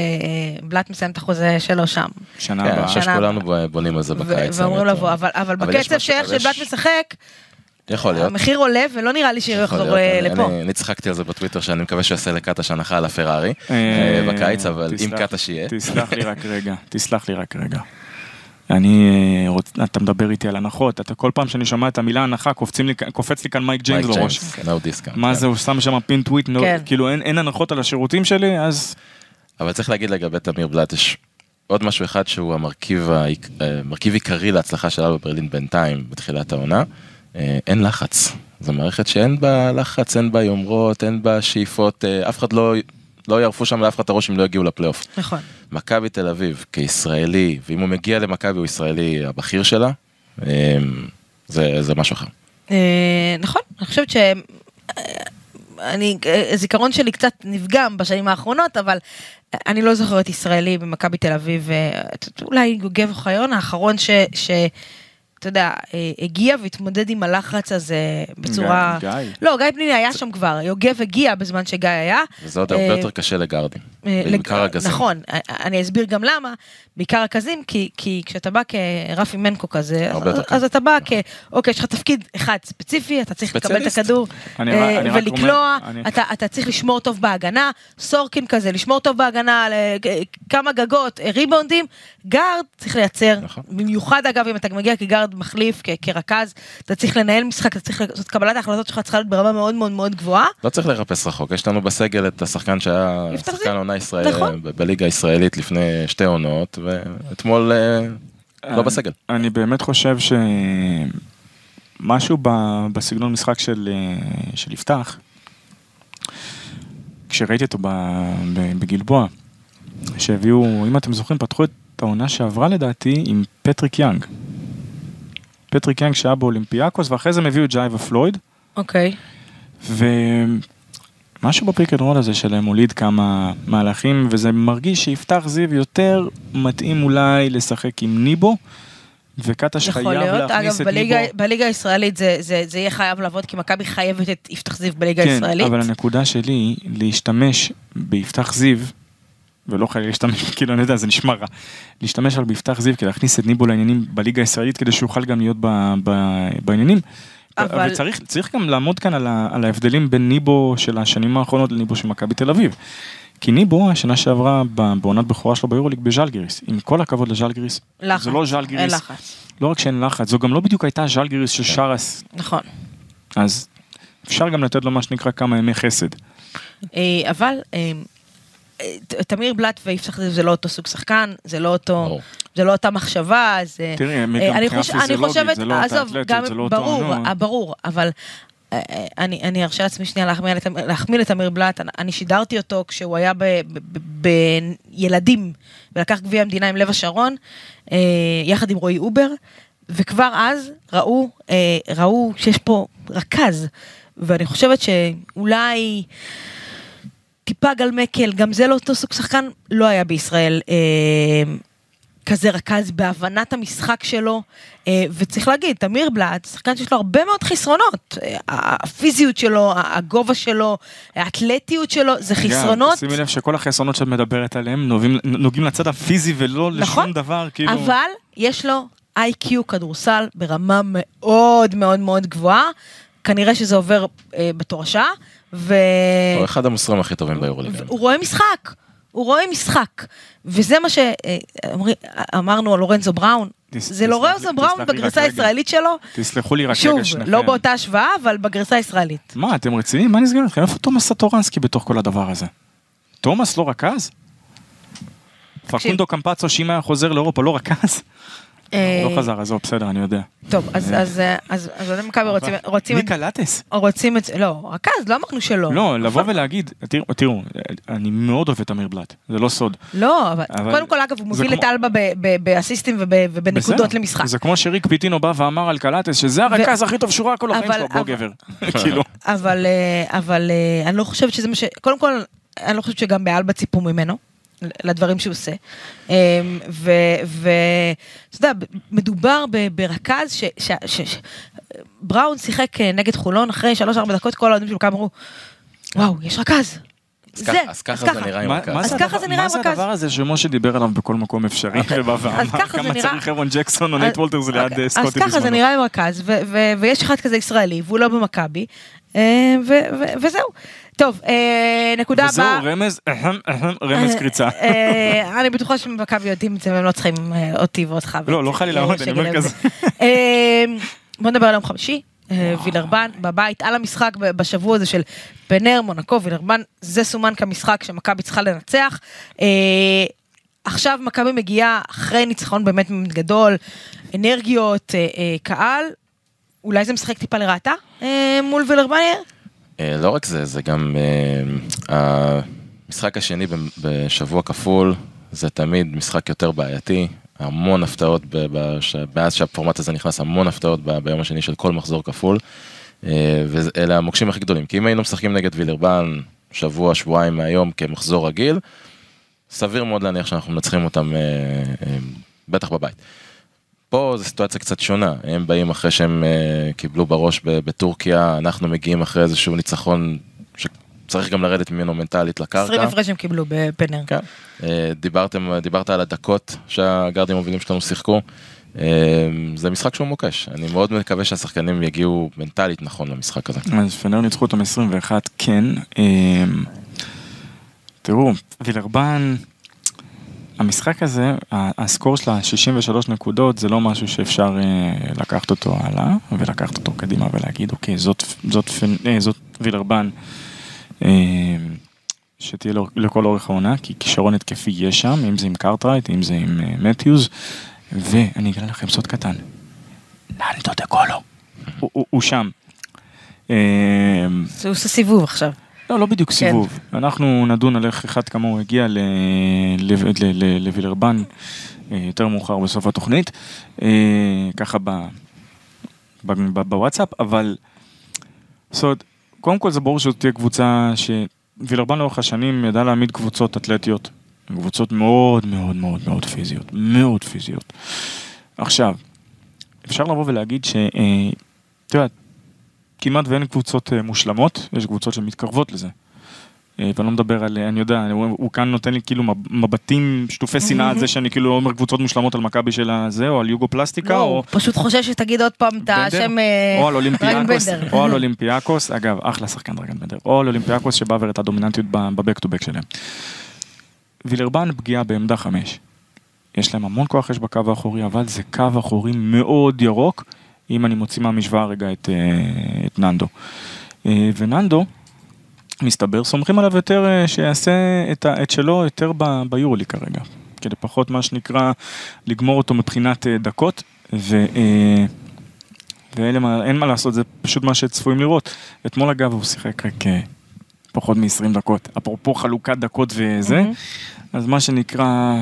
[SPEAKER 2] בלאט מסיים את החוזה שלו שם.
[SPEAKER 3] שנה
[SPEAKER 4] כן,
[SPEAKER 3] הבאה.
[SPEAKER 4] שכולנו בונים על זה בקיץ.
[SPEAKER 2] ואמרו. לבוא, אבל בקצב שאיך שבלאט משחק,
[SPEAKER 4] יכול להיות.
[SPEAKER 2] המחיר עולה ולא נראה לי שהוא יחזור אה,
[SPEAKER 4] אני-
[SPEAKER 2] לפה.
[SPEAKER 4] אני- צחקתי על זה בטוויטר שאני מקווה שיעשה לקטש הנחה על הפרארי
[SPEAKER 3] אה,
[SPEAKER 4] אה, בקיץ, אבל אם
[SPEAKER 3] תסלח-
[SPEAKER 4] קטש יהיה.
[SPEAKER 3] תסלח לי רק רגע, תסלח לי רק רגע. אני, אה, רוצ... אתה מדבר איתי על הנחות, אתה כל פעם שאני שומע את המילה הנחה, קופצים לי, קופץ לי כאן מייק ג'יימס
[SPEAKER 4] no discount.
[SPEAKER 3] מה
[SPEAKER 4] כן.
[SPEAKER 3] זה, הוא שם שם פין טוויט,
[SPEAKER 2] כן.
[SPEAKER 3] כאילו אין, אין הנחות על השירותים שלי, אז
[SPEAKER 4] אבל צריך להגיד לגבי תמיר בלאט, יש עוד משהו אחד שהוא המרכיב העיק- אה, מרכיב עיקרי להצלחה של אלבה ברלין בינתיים בתחילת העונה, אין לחץ. זו מערכת שאין בה לחץ, אין בה יומרות, אין בה שאיפות, אה, אף אחד לא... לא יערפו שם לאף אחד את הראש אם לא יגיעו לפלייאוף.
[SPEAKER 2] נכון.
[SPEAKER 4] מכבי תל אביב כישראלי, ואם הוא מגיע למכבי הוא ישראלי הבכיר שלה, אה, זה, זה משהו אחר.
[SPEAKER 2] אה, נכון, אני חושבת ש... אה, אני, אה, הזיכרון שלי קצת נפגם בשנים האחרונות, אבל אני לא זוכרת ישראלי במכבי תל אביב, אה, אולי יוגב אוחיון האחרון ש... ש אתה יודע, אה, הגיע והתמודד עם הלחץ הזה בצורה...
[SPEAKER 3] גיא.
[SPEAKER 2] לא, גיא פניני היה שם כבר, יוגב הגיע בזמן שגיא היה.
[SPEAKER 4] וזה עוד הרבה
[SPEAKER 2] אה,
[SPEAKER 4] יותר קשה לגרדים,
[SPEAKER 2] אה,
[SPEAKER 4] בעיקר הגזים.
[SPEAKER 2] נכון, אני אסביר גם למה, בעיקר רכזים, כי, כי כשאתה בא כרפי מנקו כזה, אז, אתה בא כ... אוקיי, יש לך תפקיד אחד ספציפי, אתה צריך לקבל את. הכדור ולקלוע, אתה, אתה צריך לשמור טוב בהגנה, סורקין כזה, לשמור טוב בהגנה, כמה גגות, ריבאונדים, גארד צריך לייצר,
[SPEAKER 4] נכון.
[SPEAKER 2] במיוחד אגב אם אתה מגיע כגארד מחליף, כ- כרכז, אתה צריך לנהל משחק, אתה צריך לעשות קבלת ההחלטות שלך צריכה להיות ברמה מאוד מאוד מאוד גבוהה.
[SPEAKER 4] לא צריך לחפש רחוק, יש לנו בסגל את השחקן שהיה שחקן. עונה ישראל
[SPEAKER 2] נכון.
[SPEAKER 4] ב- בליגה הישראלית לפני שתי עונות, ואתמול אה, לא בסגל.
[SPEAKER 3] אני באמת חושב שמשהו ב- בסגנון משחק של, אה, של יפתח, כשראיתי אותו ב- ב- בגלבוע, שהביאו, אם אתם זוכרים, פתחו את העונה שעברה לדעתי עם פטריק יאנג. פטריק יאנג שהיה באולימפיאקוס, ואחרי זה הם הביאו את ג'ורדן פלויד,
[SPEAKER 2] אוקיי.
[SPEAKER 3] ומשהו ב pick and roll הזה שלהם הוליד כמה מהלכים, וזה מרגיש שיפתח זיו יותר מתאים אולי לשחק עם ניבו, וקטש חייב
[SPEAKER 2] להיות,
[SPEAKER 3] להכניס
[SPEAKER 2] אגב,
[SPEAKER 3] את
[SPEAKER 2] בליגה,
[SPEAKER 3] ניבו.
[SPEAKER 2] בליגה הישראלית זה, זה, זה יהיה חייב לעבוד, כי מכבי חייבת את יפתח זיו בליגה
[SPEAKER 3] כן,
[SPEAKER 2] הישראלית.
[SPEAKER 3] אבל הנקודה שלי להשתמש ביפתח זיו, ולא חייב להשתמש, כאילו אני יודע, זה נשמע רע, להשתמש על ביפתח זיו כדי להכניס את ניבו לעניינים בליגה הישראלית, כדי שיוכל גם להיות ב, ב, בעניינים.
[SPEAKER 2] אבל-
[SPEAKER 3] וצריך צריך גם לעמוד כאן על, ה, על ההבדלים בין ניבו של השנים האחרונות לניבו של מכבי תל אביב. כי ניבו, השנה שעברה בעונת בכורה שלו ביורוליג בז'לגיריס, עם כל הכבוד לז'לגיריס,
[SPEAKER 2] לחץ.
[SPEAKER 3] זה לא
[SPEAKER 2] אין
[SPEAKER 3] ז'לגיריס,
[SPEAKER 2] לחץ.
[SPEAKER 3] לא רק שאין לחץ, זו גם לא בדיוק הייתה ז'לגיריס של שרס,
[SPEAKER 2] נכון.
[SPEAKER 3] אז אפשר גם לתת לו מה שנקרא כמה ימי חסד.
[SPEAKER 2] אה, אבל אה, תמיר בלאט ויפתח זיו זה לא אותו סוג שחקן, זה לא אותו. זה לא אותה מחשבה, זה...
[SPEAKER 3] תראי,
[SPEAKER 2] אה, אני
[SPEAKER 3] מבחינה פיזיולוגית,
[SPEAKER 2] חושבת,
[SPEAKER 3] זה לא אותה
[SPEAKER 2] עזוב,
[SPEAKER 3] אתלטיות,
[SPEAKER 2] גם
[SPEAKER 3] זה לא אותו
[SPEAKER 2] ברור. אה, ברור, אבל אה, אני אני ארשה לעצמי שנייה להחמיא לתמ- להחמיא לתמיר בלאט, אני- שידרתי אותו כשהוא היה בילדים ולקח גביע המדינה עם לב השרון, יחד עם רועי אובר, וכבר אז ראו, ראו שיש פה רכז, ואני חושבת שאולי... טיפה גל מקל, גם זה לא אותו סוג שחקן, לא היה בישראל אה, כזה רכז בהבנת המשחק שלו, אה, וצריך להגיד, תמיר בלאט, שחקן שיש לו הרבה מאוד חסרונות, אה, הפיזיות שלו, הגובה שלו, האתלטיות שלו, זה חסרונות,
[SPEAKER 3] שימי לב שכל החסרונות שאת מדברת עליהם נוגעים, נוגעים לצד הפיזי ולא
[SPEAKER 2] נכון,
[SPEAKER 3] לשום דבר, כאילו...
[SPEAKER 2] אבל יש לו איי-קיו כדורסל ברמה מאוד מאוד מאוד גבוהה, כנראה שזה עובר אה, בתורשה, ו...
[SPEAKER 4] הוא אחד המוסרים הכי טובים ביורוליגה.
[SPEAKER 2] הוא רואה משחק. הוא רואה משחק. וזה מה שאמרנו על לורנזו בראון.
[SPEAKER 3] תס-
[SPEAKER 2] זה
[SPEAKER 3] תסלח
[SPEAKER 2] לורנזו בראון בגרסה. הישראלית שלו.
[SPEAKER 3] תסלחו לי רק
[SPEAKER 2] שוב,
[SPEAKER 3] רגע שניכם.
[SPEAKER 2] לא באותה השוואה, אבל בגרסה הישראלית.
[SPEAKER 3] מה, אתם רציניים? מה נסגר איתכם? איפה תומאס סטורנסקי בתוך כל הדבר הזה? תומאס לא רכז? פקונדו קמפצו שאם היה חוזר לאירופה לא רכז?
[SPEAKER 2] אה,
[SPEAKER 3] לא חזר, עזוב, בסדר, אני יודע.
[SPEAKER 2] טוב, אז- אז אה, אז אז אוהדי מכבי רוצים-
[SPEAKER 3] ניקה לטס.
[SPEAKER 2] רוצים את לא, רכז, לא אמרנו שלא.
[SPEAKER 3] לא, לבוא ולהגיד, תראו, אני מאוד אוהב את אמיר בלאט, זה לא סוד.
[SPEAKER 2] לא, אבל קודם כל, אגב, הוא מוביל את אלבה באסיסטים וב- ובנקודות. למשחק.
[SPEAKER 3] זה כמו שריק פיטינו בא ואמר על קלטס שזה הרכז הכי טוב שהוא ראה כל החיים שלו, בוא גבר. כאילו,
[SPEAKER 2] אבל אבל אה, אני לא חושבת שזה מה ש... קודם כל, אני לא חושבת שגם באלבה ציפו ממנו. לדברים שהוא עושה. אמ, ואתה יודע, מדובר ב- ברכז ש... ש- ש- ש- בראון שיחק אה, נגד חולון אחרי 3-4 דקות, כל האוהדים של מכבי אמרו, וואו, יש רכז.
[SPEAKER 4] אז
[SPEAKER 2] זה,
[SPEAKER 4] ככה- אז ככה זה נראה עם
[SPEAKER 3] מה
[SPEAKER 4] רכז.
[SPEAKER 3] מה
[SPEAKER 2] אז
[SPEAKER 3] זה
[SPEAKER 2] ככה
[SPEAKER 3] הדבר-
[SPEAKER 2] זה נראה
[SPEAKER 3] מה זה
[SPEAKER 2] רכז.
[SPEAKER 3] הדבר הזה שמשה דיבר עליו בכל מקום אפשרי, ובא ואמר
[SPEAKER 2] זה
[SPEAKER 3] כמה צריך פיירי ג'קסון או נייט וולטרס ליד אה, סקוטי
[SPEAKER 2] אז ככה זה
[SPEAKER 3] בזמנו.
[SPEAKER 2] נראה עם רכז, ו- ו- ויש אחד כזה ישראלי, והוא לא במכבי, אה, ו- ו- וזהו. טוב, אה, נקודה
[SPEAKER 3] וזהו
[SPEAKER 2] הבאה.
[SPEAKER 3] רמז, אהם, אהם, רמז קריצה.
[SPEAKER 2] אה, אני בטוחה שמכבי יודעים את זה והם לא צריכים אה, אותי ואותך.
[SPEAKER 3] לא, לא חלילה,
[SPEAKER 2] אה,
[SPEAKER 3] אני אומר. כזה.
[SPEAKER 2] אה, בוא נדבר על יום חמישי. אה, וילרבן בבית על המשחק בשבוע הזה של פנר, מונקו, וילרבן, זה סומן כמשחק שמכבי צריכה לנצח. אה, עכשיו מכבי מגיעה אחרי ניצחון באמת גדול, אנרגיות, אה, אה, קהל, אולי זה משחק טיפה לרעתה אה, מול וילרבן?
[SPEAKER 4] אה, לא רק זה, זה גם אה, המשחק השני בשבוע כפול, זה תמיד משחק יותר בעייתי, המון הפתעות, מאז שהפורמט הזה נכנס, המון הפתעות ביום השני של כל מחזור כפול, אה, ואלה המוקשים הכי גדולים, כי אם היינו משחקים נגד וילרבן שבוע, שבועיים מהיום כמחזור רגיל, סביר מאוד להניח שאנחנו מנצחים אותם בטח בבית. פה זו סיטואציה קצת שונה, הם באים אחרי שהם uh, קיבלו בראש ב- בטורקיה, אנחנו מגיעים אחרי איזשהו ניצחון שצריך גם לרדת ממנו מנטלית
[SPEAKER 2] 20
[SPEAKER 4] לקרקע.
[SPEAKER 2] הפרש הם קיבלו בפנר.
[SPEAKER 4] כן. Uh, דיברתם, דיברת על הדקות שהגארדים המובילים שלנו שיחקו, uh, זה משחק שהוא מוקש, אני מאוד מקווה שהשחקנים יגיעו מנטלית נכון למשחק הזה.
[SPEAKER 3] אז פנר ניצחו אותם 21, כן. תראו, וילרבאן, המשחק הזה, ה score שלה 63 נקודות, זה לא משהו שאפשר אה, לקחת אותו הלאה, ולקחת אותו קדימה ולהגיד, אוקיי, זאת, זאת, פנ- אה, זאת וילרבאן, אה, שתהיה לכל אורך העונה, כי כישרון התקפי יש שם, אם זה עם קארטרייט, אם זה עם אה, מתיוז, ואני אגלה לכם סוד קטן, ננדו דה קולו, הוא שם. אה,
[SPEAKER 2] זה עושה סיבוב עכשיו.
[SPEAKER 3] לא, לא בדיוק סיבוב. אנחנו נדון על איך אחד כמוהו הגיע לווילרבן אה, יותר מאוחר בסוף התוכנית, אה, ככה ב- ב- ב- בוואטסאפ, אבל זאת אומרת, קודם כל זה ברור שזאת תהיה קבוצה שווילרבן לאורך השנים ידע להעמיד קבוצות אתלטיות, קבוצות מאוד מאוד מאוד מאוד פיזיות, מאוד פיזיות. עכשיו, אפשר לבוא ולהגיד ש... אה, את יודעת, כמעט ואין קבוצות אה, מושלמות, יש קבוצות שמתקרבות לזה. אה, ואני לא מדבר על, אני יודע, הוא, הוא כאן נותן לי כאילו מב- מבטים שטופי שנאה על זה שאני כאילו אומר קבוצות מושלמות על מכבי של הזה, או על יוגו פלסטיקה,
[SPEAKER 2] לא,
[SPEAKER 3] או
[SPEAKER 2] הוא פשוט חושב שתגיד עוד פעם את השם אה,
[SPEAKER 3] או על אולימפיאקוס, או על אולימפיאקוס, אגב, אחלה שחקן דרגן בנדר, או על אולימפיאקוס שבא והראתה דומיננטיות ב back to back שלהם. וילרבן פגיעה בעמדה חמש. יש להם המון כוח אש בקו האחורי, אבל זה קו אחורי מאוד ירוק, אם אני מוציא מהמשוואה רגע את, אה, את ננדו. אה, וננדו, מסתבר, סומכים עליו יותר אה, שיעשה את, ה- את שלו יותר ב- ביורולי כרגע. כדי פחות מה שנקרא לגמור אותו מבחינת דקות, ו... ואין מה, אין מה לעשות, זה פשוט מה שצפויים לראות. אתמול אגב הוא שיחק רק פחות מ-20 דקות, אפרופו חלוקת דקות וזה,
[SPEAKER 2] מהמם.
[SPEAKER 3] אז מה שנקרא,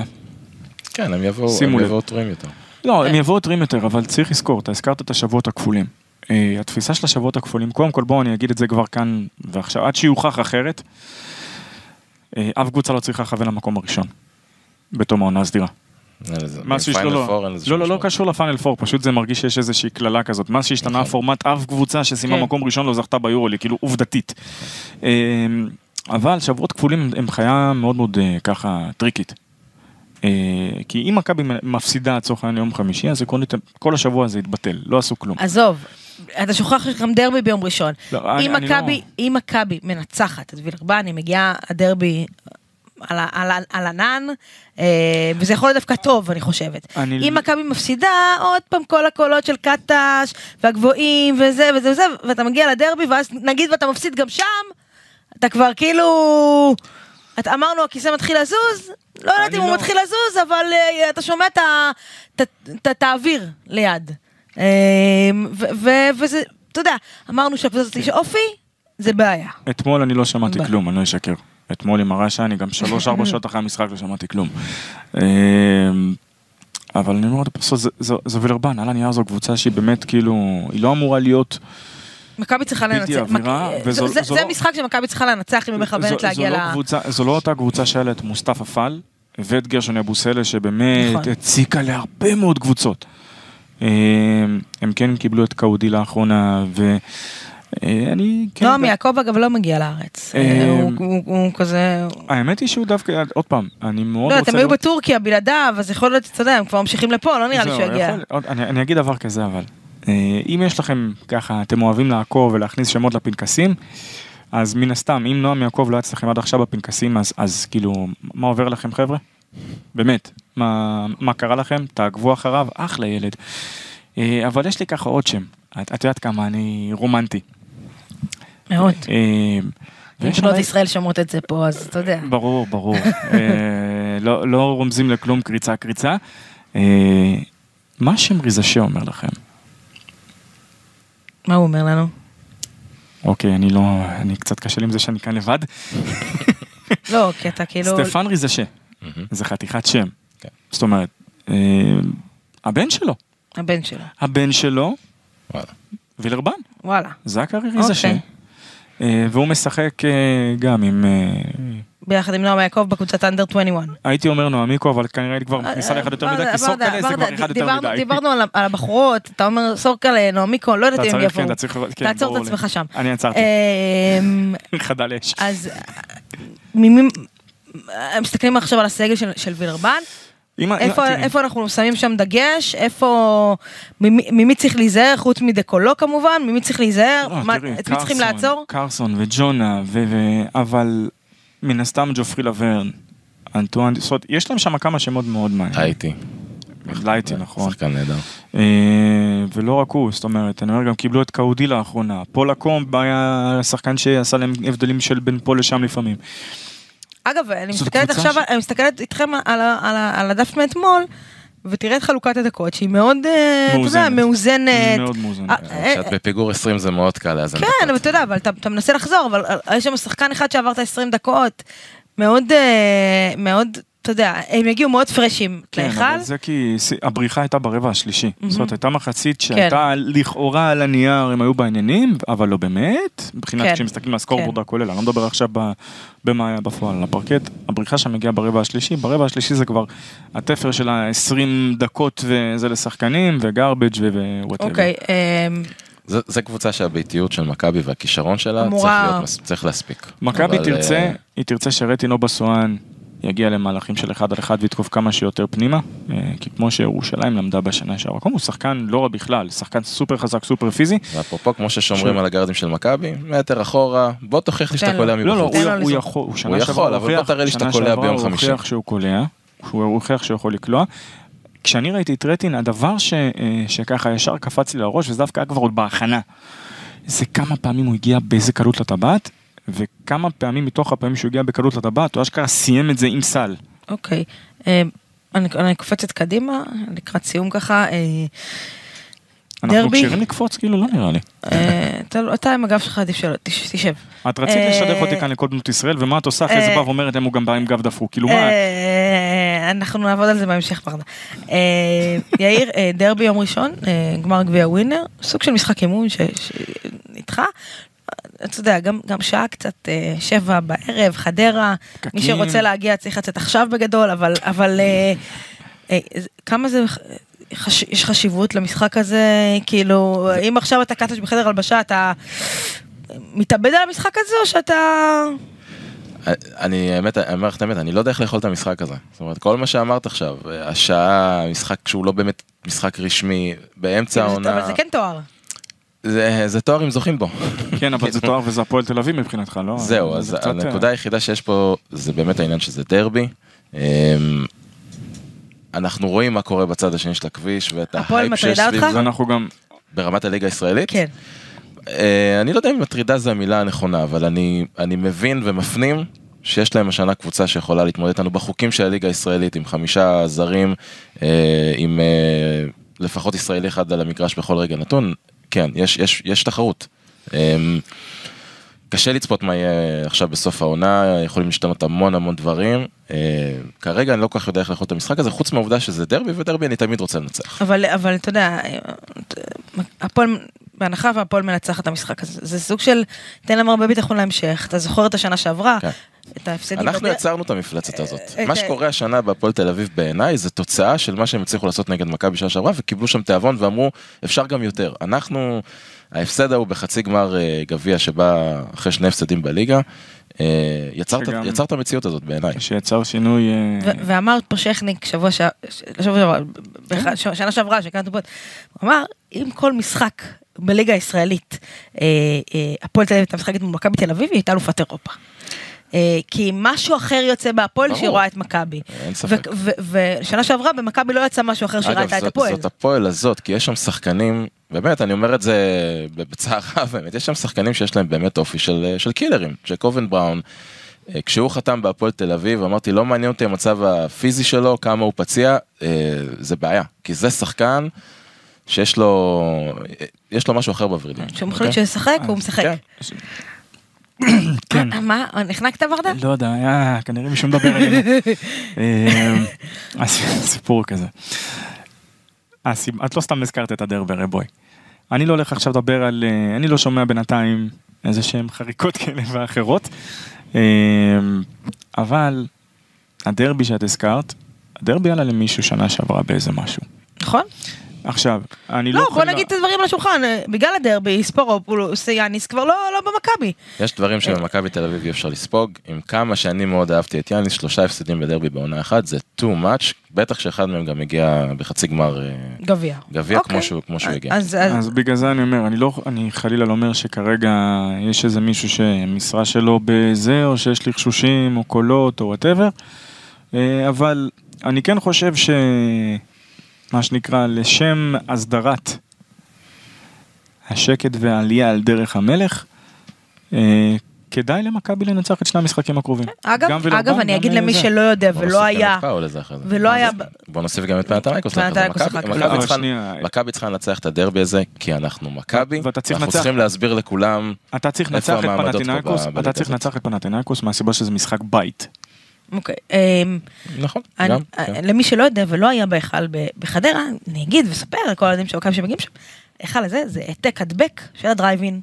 [SPEAKER 4] כן, הם יבואו, הם. יבואו טועים יותר.
[SPEAKER 3] לא, הם יבואו טרים יותר, אבל צריך לזכור, אתה הזכרת את השבועות הכפולים. אה, התפיסה של השבועות הכפולים, קודם כל בואו אני אגיד את זה כבר כאן ועכשיו, עד שיוכח אחרת, אה, אף קבוצה לא צריכה לכוון למקום הראשון, בתום העונה הסדירה. מה שיש לו, לא, לא, לא
[SPEAKER 4] משמעות.
[SPEAKER 3] קשור לפאנל פור, פשוט זה מרגיש שיש איזושהי קללה כזאת. מאז שהשתנה
[SPEAKER 4] נכון.
[SPEAKER 3] הפורמט, אף קבוצה שסיימה
[SPEAKER 2] כן.
[SPEAKER 3] מקום ראשון לא זכתה ביורולי, כאילו עובדתית. אה, אבל שבועות כפולים הם חיה מאוד מאוד ככה טריקית. אה, כי אם מכבי מפסידה לצורך העניין יום חמישי, אז עקרונית כל השבוע הזה יתבטל, לא עשו כלום.
[SPEAKER 2] עזוב, אתה שוכח שיש גם דרבי ביום ראשון.
[SPEAKER 3] לא,
[SPEAKER 2] אם מכבי,
[SPEAKER 3] לא-
[SPEAKER 2] אם מכבי מנצחת את וילרבן, היא מגיעה הדרבי על, על, ה- על ענן, אה, וזה יכול להיות דווקא טוב, אני חושבת.
[SPEAKER 3] אני-
[SPEAKER 2] אם מכבי מפסידה, עוד פעם כל הקולות של קטש, והגבוהים, וזה וזה וזה, ואתה מגיע לדרבי, ואז נגיד ואתה מפסיד גם שם, אתה כבר כאילו... את, אמרנו הכיסא מתחיל לזוז, לא יודעת אם הוא
[SPEAKER 3] לא-
[SPEAKER 2] מתחיל לזוז, אבל אה, אתה שומע את האוויר ליד. ו- וזה, אתה יודע, אמרנו שהקבוצה הזאת יש אופי, זה בעיה.
[SPEAKER 3] אתמול אני לא שמעתי. כלום, אני לא אשקר. אתמול עם הרשע, אני גם שלוש-ארבע שעות אחרי המשחק לא שמעתי כלום. אה, אבל אני אומר בסוף זה- וילרבן, על הנייר זו קבוצה שהיא באמת כאילו, היא לא אמורה להיות,
[SPEAKER 2] מכבי צריכה
[SPEAKER 3] בלתי
[SPEAKER 2] לנצח.
[SPEAKER 3] עבירה,
[SPEAKER 2] מק-
[SPEAKER 3] וזו-
[SPEAKER 2] זה-
[SPEAKER 3] לא-
[SPEAKER 2] משחק שמכבי צריכה לנצח אם היא מכוונת להגיע
[SPEAKER 3] לא
[SPEAKER 2] ל...
[SPEAKER 3] זו לא אותה קבוצה שהיה לה את מוסטפא פאל ואת גרשון אבוסלה שבאמת
[SPEAKER 2] נכון.
[SPEAKER 3] הציקה להרבה מאוד קבוצות. אה, הם כן קיבלו את קאודי לאחרונה ואני כן...
[SPEAKER 2] נועם יעקב אגב לא מגיע לארץ.
[SPEAKER 3] אה,
[SPEAKER 2] אה, הוא- כזה...
[SPEAKER 3] האמת היא שהוא דווקא, עוד פעם, אני מאוד
[SPEAKER 2] לא,
[SPEAKER 3] רוצה...
[SPEAKER 2] אתם היו בטורקיה בלעדיו, אז יכול להיות, אתה יודע, הם כבר ממשיכים לפה, לא נראה לי שהוא יגיע.
[SPEAKER 3] אני אני אגיד דבר כזה אבל, אה, אם יש לכם ככה, אתם אוהבים לעקוב ולהכניס שמות לפנקסים, אז מן הסתם, אם נועם יעקב לא היה אצלכם עד עכשיו בפנקסים, אז- אז כאילו, מה עובר לכם חבר'ה? באמת, מה מה קרה לכם? תעקבו אחריו, אחלה ילד. אה, אבל יש לי ככה עוד שם, את את יודעת כמה אני רומנטי.
[SPEAKER 2] מאוד.
[SPEAKER 3] אה,
[SPEAKER 2] בנות
[SPEAKER 3] שם-
[SPEAKER 2] ישראל שומעות את זה פה, אז אתה יודע.
[SPEAKER 3] ברור, ברור. אה, לא, לא רומזים לכלום קריצה קריצה. אה, מה שמרי זשה אומר לכם?
[SPEAKER 2] מה הוא אומר לנו?
[SPEAKER 3] אוקיי, אני לא, אני קצת קשה לי עם זה שאני כאן לבד.
[SPEAKER 2] לא, כי אתה כאילו...
[SPEAKER 3] סטפן ריזשה. זה חתיכת שם.
[SPEAKER 4] כן.
[SPEAKER 3] זאת אומרת, אה, הבן שלו,
[SPEAKER 2] הבן שלו.
[SPEAKER 3] הבן שלו,
[SPEAKER 4] וואלה.
[SPEAKER 3] וילרבן,
[SPEAKER 2] וואלה.
[SPEAKER 3] זכרי ריזשה.
[SPEAKER 2] אוקיי.
[SPEAKER 3] אה, והוא משחק אה, גם עם,
[SPEAKER 2] ביחד עם נועם יעקב בקבוצת אנדר 21.
[SPEAKER 3] הייתי אומר נועמיקו, אבל כנראה היא כבר מכניסה לאחד יותר מדי,
[SPEAKER 2] ברדה,
[SPEAKER 3] כי סורקלה זה כבר אחד יותר מדי.
[SPEAKER 2] דיברנו על הבחורות, אתה אומר סורקלה, נעמיקו, לא יודעת אם יבואו.
[SPEAKER 3] כן, כן,
[SPEAKER 2] תעצור את. עצמך שם.
[SPEAKER 3] אני עצרתי,
[SPEAKER 2] אמ,
[SPEAKER 3] חדל אש.
[SPEAKER 2] אז ממי... מסתכלים עכשיו על הסגל של- וילרבן, איפה, אנחנו שמים שם דגש, איפה, ממי, צריך להיזהר, חוץ מדקולו כמובן, ממי צריך להיזהר,
[SPEAKER 3] לא,
[SPEAKER 2] את מי צריכים לעצור?
[SPEAKER 3] קרסון וג'ונה, אבל מן הסתם ג'ופרי לוברן, אנטואן, זאת אומרת, יש להם שם כמה שמות מאוד מעניינים.
[SPEAKER 4] הייתי.
[SPEAKER 3] לייטי, נכון.
[SPEAKER 4] שחקן נהדר.
[SPEAKER 3] אה, ולא רק הוא, זאת אומרת, אני אומר, גם קיבלו את קאודי לאחרונה. פול לקומב היה שחקן שעשה להם הבדלים של בין פה לשם לפעמים.
[SPEAKER 2] אגב, אני מסתכלת עכשיו, אני מסתכלת איתכם על הדף מאתמול, ותראה את חלוקת הדקות, שהיא מאוד, אה, אתה יודע,
[SPEAKER 3] מאוזנת.
[SPEAKER 2] מאוזנת.
[SPEAKER 3] מאוד מאוזן.
[SPEAKER 2] אה, אה,
[SPEAKER 4] כשאת בפיגור 20 זה מאוד קל לאזן.
[SPEAKER 2] כן,
[SPEAKER 4] דקות.
[SPEAKER 2] אבל אתה יודע, אבל אתה, מנסה לחזור, אבל יש שם שחקן אחד שעבר את ה-20 דקות, מאוד, מאוד, אתה יודע, הם יגיעו מאוד פרשים
[SPEAKER 3] כן,
[SPEAKER 2] להיכל.
[SPEAKER 3] אבל זה כי הבריחה הייתה ברבע השלישי. זאת אומרת, הייתה מחצית
[SPEAKER 2] כן.
[SPEAKER 3] שהייתה לכאורה על הנייר, הם היו בעניינים, אבל לא באמת. מבחינת
[SPEAKER 2] כן.
[SPEAKER 3] כשמסתכלים על הסקורבורד הכולל, אני לא מדבר עכשיו במה היה בפועל, על הפרקט. הבריחה שם מגיעה ברבע השלישי, ברבע השלישי זה כבר התפר של ה-20 דקות וזה לשחקנים, ו garbage ו whatever.
[SPEAKER 2] אוקיי, אה,
[SPEAKER 4] זה- זה קבוצה שהביתיות של מכבי והכישרון שלה צריך להיות צריך להספיק.
[SPEAKER 3] מכבי
[SPEAKER 4] אבל,
[SPEAKER 3] תרצה,
[SPEAKER 4] אה,
[SPEAKER 3] היא תרצה שרטין אובסואן יגיע למהלכים של אחד על אחד ויתקוף כמה שיותר פנימה, אה, כי כמו שירושלים למדה בשנה שעברה, קודם הוא שחקן לא רע בכלל, שחקן סופר חזק, סופר פיזי,
[SPEAKER 4] ואפרופו כמו ששומרים. על הגארדים של מכבי, מטר אחורה, בוא תוכיח לי שאתה קולע
[SPEAKER 2] לו.
[SPEAKER 3] לא, לא,
[SPEAKER 4] מבחוץ.
[SPEAKER 3] הוא, הוא. יכול, הוא שנה
[SPEAKER 4] הוא
[SPEAKER 3] שעברה
[SPEAKER 4] יכול, אבל בוא
[SPEAKER 3] הוכיח-
[SPEAKER 4] תראה לי שאתה קולע ביום
[SPEAKER 3] הוא
[SPEAKER 4] חמישי.
[SPEAKER 3] הוכיח שהוא קולע, הוא הוכיח שהוא יכול לקלוע. כשאני ראיתי את רטין, הדבר ש, אה, שככה ישר קפץ לי לראש, וזה דווקא היה כבר עוד בהכנה, זה כמה פעמים הוא הגיע באיזה קלות לטבעת, וכמה פעמים מתוך הפעמים שהוא הגיע בקלות לטבעת, הוא אשכרה סיים את זה עם סל.
[SPEAKER 2] אוקיי. אה, אני, אני קופצת קדימה, לקראת סיום ככה. אה,
[SPEAKER 3] אנחנו? כשירים לקפוץ? כאילו, לא נראה לי.
[SPEAKER 2] אה, אתה, אתה עם הגב שלך עדיף שלא, תש- תשב.
[SPEAKER 3] את רצית לשדך אותי כאן לכל בנות ישראל, ומה את עושה? אחרי זה באה ואומרת, הם הוא גם בא עם גב דפוק. כאילו, מה?
[SPEAKER 2] אנחנו נעבוד על זה בהמשך ברדה. יאיר, דרבי יום ראשון, גמר גביע ווינר, סוג של משחק אימון שנדחה. אתה יודע, גם, גם שעה קצת, אה, שבע בערב, חדרה, מי
[SPEAKER 3] פקקים.
[SPEAKER 2] שרוצה להגיע צריך לצאת עכשיו בגדול, אבל, אבל אה, אה, כמה זה, חש, יש חשיבות למשחק הזה, כאילו, אם עכשיו אתה קטש בחדר הלבשה, אתה מתאבד על המשחק הזה, או שאתה...
[SPEAKER 4] אני האמת, אני אומר לך את האמת, אני לא יודע איך לאכול את המשחק הזה. זאת אומרת, כל מה שאמרת עכשיו, השעה, משחק שהוא לא באמת משחק רשמי, באמצע
[SPEAKER 2] אבל
[SPEAKER 4] העונה,
[SPEAKER 2] זה כן תואר.
[SPEAKER 4] זה, זה תואר אם זוכים בו.
[SPEAKER 3] כן, אבל זה תואר וזה הפועל תל אביב מבחינתך, לא?
[SPEAKER 4] זהו,
[SPEAKER 3] זה
[SPEAKER 4] אז
[SPEAKER 3] קצת, אה,
[SPEAKER 4] הנקודה היחידה שיש פה זה באמת העניין שזה דרבי. אמ, אנחנו רואים מה קורה בצד השני של הכביש ואת
[SPEAKER 2] הפועל
[SPEAKER 4] ההייפ שיש
[SPEAKER 2] מטרידה
[SPEAKER 4] סביב
[SPEAKER 2] אותך?
[SPEAKER 4] זה
[SPEAKER 3] אנחנו גם,
[SPEAKER 4] ברמת הליגה הישראלית.
[SPEAKER 2] כן.
[SPEAKER 4] אה, אני לא יודע אם מטרידה זה המילה הנכונה, אבל אני, אני מבין ומפנים שיש להם השנה קבוצה שיכולה להתמודד איתנו בחוקים של הליגה הישראלית עם חמישה זרים, אה, עם אה, לפחות ישראלי אחד על המגרש בכל רגע נתון. כן, יש, יש, יש תחרות. אה, קשה לצפות מה יהיה עכשיו בסוף העונה, יכולים להשתנות המון המון דברים. אה, כרגע אני לא כל כך יודע איך לאכול את המשחק הזה, חוץ מהעובדה שזה דרבי, ודרבי אני תמיד רוצה לנצח.
[SPEAKER 2] אבל, אבל אתה יודע, הפועל, בהנחה והפועל מנצח את המשחק הזה, זה סוג של, תן להם הרבה ביטחון להמשך, אתה זוכר את השנה שעברה,
[SPEAKER 4] כן.
[SPEAKER 2] את ההפסדים.
[SPEAKER 4] אנחנו יצרנו את המפלצת הזאת.
[SPEAKER 2] אה,
[SPEAKER 4] מה
[SPEAKER 2] אה,
[SPEAKER 4] שקורה השנה בהפועל תל אביב בעיניי זה תוצאה של מה שהם הצליחו לעשות נגד מכבי שנה שעברה וקיבלו שם תיאבון ואמרו אפשר גם יותר. אנחנו, ההפסד ההוא בחצי גמר אה, גביע שבא אחרי שני הפסדים בליגה, אה, יצר את-
[SPEAKER 3] שגם-
[SPEAKER 4] יצר את המציאות הזאת בעיניי.
[SPEAKER 3] שיצר שינוי, אה,
[SPEAKER 2] ו- ואמר פה שכניק שבוע שעבר, ש- שנה שעברה שהקלטנו פה, הוא אמר אם כל משחק בליגה הישראלית הפועל תל אביב הייתה משחקת מול מכבי תל אביב היא הייתה אלופת אירופה. כי משהו אחר יוצא בהפועל. שהיא רואה את מכבי.
[SPEAKER 4] אין ספק.
[SPEAKER 2] ו- ו- ושנה שעברה במכבי לא יצא משהו אחר שראה
[SPEAKER 4] אגב,
[SPEAKER 2] את הפועל.
[SPEAKER 4] זאת הפועל הזאת, כי יש שם שחקנים, באמת, אני אומר את זה בצער רב, באמת, יש שם שחקנים שיש להם באמת אופי של, של קילרים. ג'קובן בראון, אה, כשהוא חתם בהפועל תל אביב, אמרתי, לא מעניין אותי המצב הפיזי שלו, כמה הוא פציע, אה, זה בעיה. כי זה שחקן שיש לו, יש לו משהו אחר בוורידים.
[SPEAKER 2] כשהוא מחליט שישחק הוא משחק.
[SPEAKER 4] כן.
[SPEAKER 3] כן.
[SPEAKER 2] אה, מה נחנקת ורדה?
[SPEAKER 3] לא יודע, היה כנראה מישהו מדבר עלינו. אה, סיפור כזה. את לא סתם הזכרת את הדרבר, בואי. אני לא הולך עכשיו לדבר על, אה, אני לא שומע בינתיים איזה שהם חריקות כאלה ואחרות, אה, אבל הדרבי שאת הזכרת, הדרבי עלה למישהו שנה שעברה באיזה משהו.
[SPEAKER 2] נכון?
[SPEAKER 3] עכשיו, אני לא...
[SPEAKER 2] לא, בוא נגיד את הדברים על השולחן, אה, בגלל הדרבי, ספורופולוס, יאניס כבר לא לא במכבי.
[SPEAKER 4] יש דברים שבמכבי תל אביב אי אפשר לספוג, עם כמה שאני מאוד אהבתי את יאניס, שלושה הפסדים בדרבי בעונה אחת, זה too much, בטח שאחד מהם גם הגיע בחצי גמר אה,
[SPEAKER 2] גביע.
[SPEAKER 4] גביע
[SPEAKER 2] אוקיי.
[SPEAKER 4] כמו שהוא כמו שהוא הגיע.
[SPEAKER 2] אז אז-
[SPEAKER 3] אז בגלל זה אני אומר, אני לא, אני חלילה לא אומר שכרגע יש איזה מישהו שהמשרה שלו בזה, או שיש לחשושים, או קולות, או whatever, אבל אני כן חושב ש... מה שנקרא, לשם הסדרת השקט והעלייה על דרך המלך, אה, כדאי למכבי לנצח את שני המשחקים הקרובים.
[SPEAKER 2] אגב,
[SPEAKER 3] גם ולרבן,
[SPEAKER 2] אגב, אני אגיד. למי שלא יודע ולא היה. ולא היה,
[SPEAKER 4] בוא נוסיף גם את פנתנייקוס.
[SPEAKER 2] פנתנייקוס אחר כך.
[SPEAKER 4] מכבי
[SPEAKER 3] לא,
[SPEAKER 4] צריכה-. מכבי צריכה לנצח את הדרבי הזה, כי אנחנו מכבי,
[SPEAKER 3] ואתה צריך
[SPEAKER 4] אנחנו. צריכים להסביר לכולם, איפה המעמדות פה
[SPEAKER 3] פנטינאיקוס,
[SPEAKER 4] ב-
[SPEAKER 3] אתה
[SPEAKER 4] בליגה
[SPEAKER 3] צריך? לנצח את פנטינאיקוס מהסיבה שזה משחק בית.
[SPEAKER 2] אוקיי, אמ,
[SPEAKER 4] נכון,
[SPEAKER 2] אני-
[SPEAKER 4] גם,
[SPEAKER 2] אה,
[SPEAKER 4] כן.
[SPEAKER 2] למי שלא יודע ולא היה בהיכל בחדרה, אני אגיד ואספר לכל הילדים של מכבי שמגיעים שם, ההיכל הזה זה העתק הדבק של הדרייבין,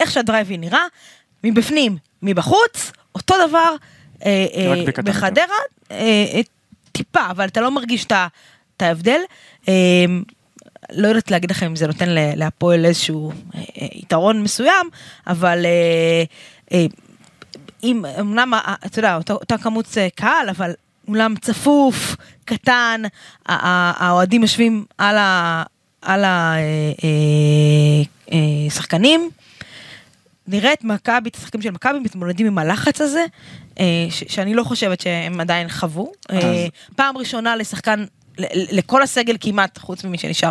[SPEAKER 2] איך שהדרייבין נראה, מבפנים, מבחוץ, אותו דבר אה, אה, בחדרה, אה, טיפה, אבל אתה לא מרגיש את ההבדל. אה, לא יודעת להגיד לכם אם זה נותן ל- להפועל איזשהו יתרון מסוים, אבל אה, אה, אם אמנם ה- אתה יודע אותה, אותה כמות אה, קהל אבל אולם צפוף קטן האוהדים יושבים על ה... על השחקנים. נראה את מכבי, את השחקנים של מכבי מתמודדים עם הלחץ הזה, אה, שאני לא חושבת שהם עדיין חוו. אה, פעם ראשונה לשחקן, לכל הסגל כמעט, חוץ ממי שנשאר,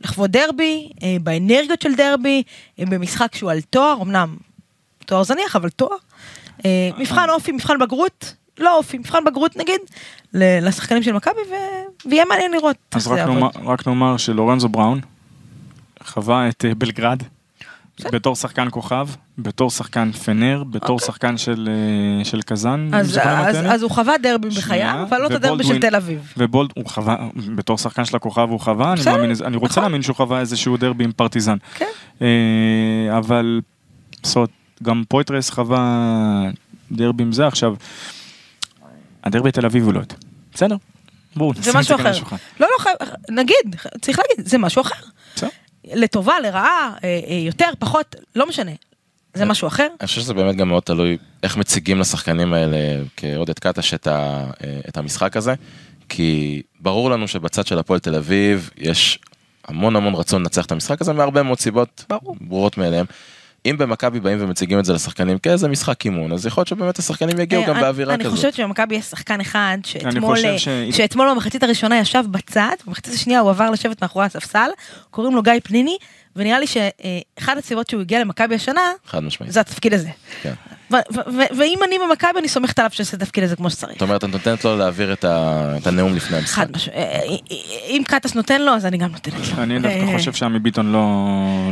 [SPEAKER 2] לחוות דרבי, אה, באנרגיות של דרבי, אה, במשחק שהוא על תואר, אמנם תואר זניח, אבל תואר. אה, מבחן אופי, מבחן בגרות, לא אופי, מבחן בגרות נגיד, לשחקנים של מכבי, ו- ויהיה מעניין לראות איך
[SPEAKER 3] אז
[SPEAKER 2] זה
[SPEAKER 3] רק
[SPEAKER 2] יעבוד.
[SPEAKER 3] נאמר, רק נאמר שלורנזו בראון חווה את אה, בלגרד. בתור שחקן כוכב, בתור שחקן פנר, בתור
[SPEAKER 2] אוקיי.
[SPEAKER 3] שחקן של, אה, של קזאן.
[SPEAKER 2] אז, אז. אז הוא חווה דרבי בחייו, אבל לא את הדרבי של תל אביב.
[SPEAKER 3] ובולד, הוא חווה, בתור שחקן של הכוכב הוא חווה, אני, מאמין, אני רוצה
[SPEAKER 2] נכון.
[SPEAKER 3] להאמין שהוא חווה איזשהו דרבי עם פרטיזן.
[SPEAKER 2] כן.
[SPEAKER 3] אבל, זאת גם פויטרס חווה דרבי עם זה, עכשיו, הדרבי תל אביב הוא לא יודע. בסדר, בואו
[SPEAKER 2] זה
[SPEAKER 3] נשים את
[SPEAKER 2] משהו
[SPEAKER 3] כאן על. השולחן.
[SPEAKER 2] לא, לא, נגיד, צריך להגיד, זה משהו אחר.
[SPEAKER 3] בסדר.
[SPEAKER 2] לטובה, לרעה, אה, אה, יותר, פחות, לא משנה. זה משהו אחר.
[SPEAKER 4] אני חושב שזה באמת גם מאוד תלוי איך מציגים לשחקנים האלה כעודד קטש את, ה, את המשחק הזה, כי ברור לנו שבצד של הפועל תל אביב יש המון המון רצון לנצח את המשחק הזה מהרבה מאוד סיבות
[SPEAKER 2] ברור.
[SPEAKER 4] ברורות מאליהם. אם במכבי באים ומציגים את זה לשחקנים כאיזה משחק אימון, אז יכול להיות שבאמת השחקנים יגיעו
[SPEAKER 2] אה,
[SPEAKER 4] גם
[SPEAKER 2] אני-
[SPEAKER 4] באווירה
[SPEAKER 2] אני
[SPEAKER 4] כזאת.
[SPEAKER 2] חושבת שבמכבי יש שחקן אחד אה, שאתמול במחצית הראשונה ישב בצד, במחצית השנייה הוא עבר לשבת מאחורי הספסל, קוראים לו גיא פניני, ונראה לי שאחד הסיבות שהוא הגיע למכבי השנה,
[SPEAKER 4] חד משמעית.
[SPEAKER 2] זה התפקיד הזה.
[SPEAKER 4] כן.
[SPEAKER 2] ואם אני במכבי אני סומכת עליו שיעשה את התפקיד הזה כמו שצריך.
[SPEAKER 4] זאת אומרת, את נותנת לו להעביר את הנאום לפני המשחק.
[SPEAKER 2] חד משמעית. אה, אה, אם קטס נותן לו אז אני גם נותנת לו.
[SPEAKER 3] אני דווקא
[SPEAKER 2] אה,
[SPEAKER 3] חושב שעמי ביטון לא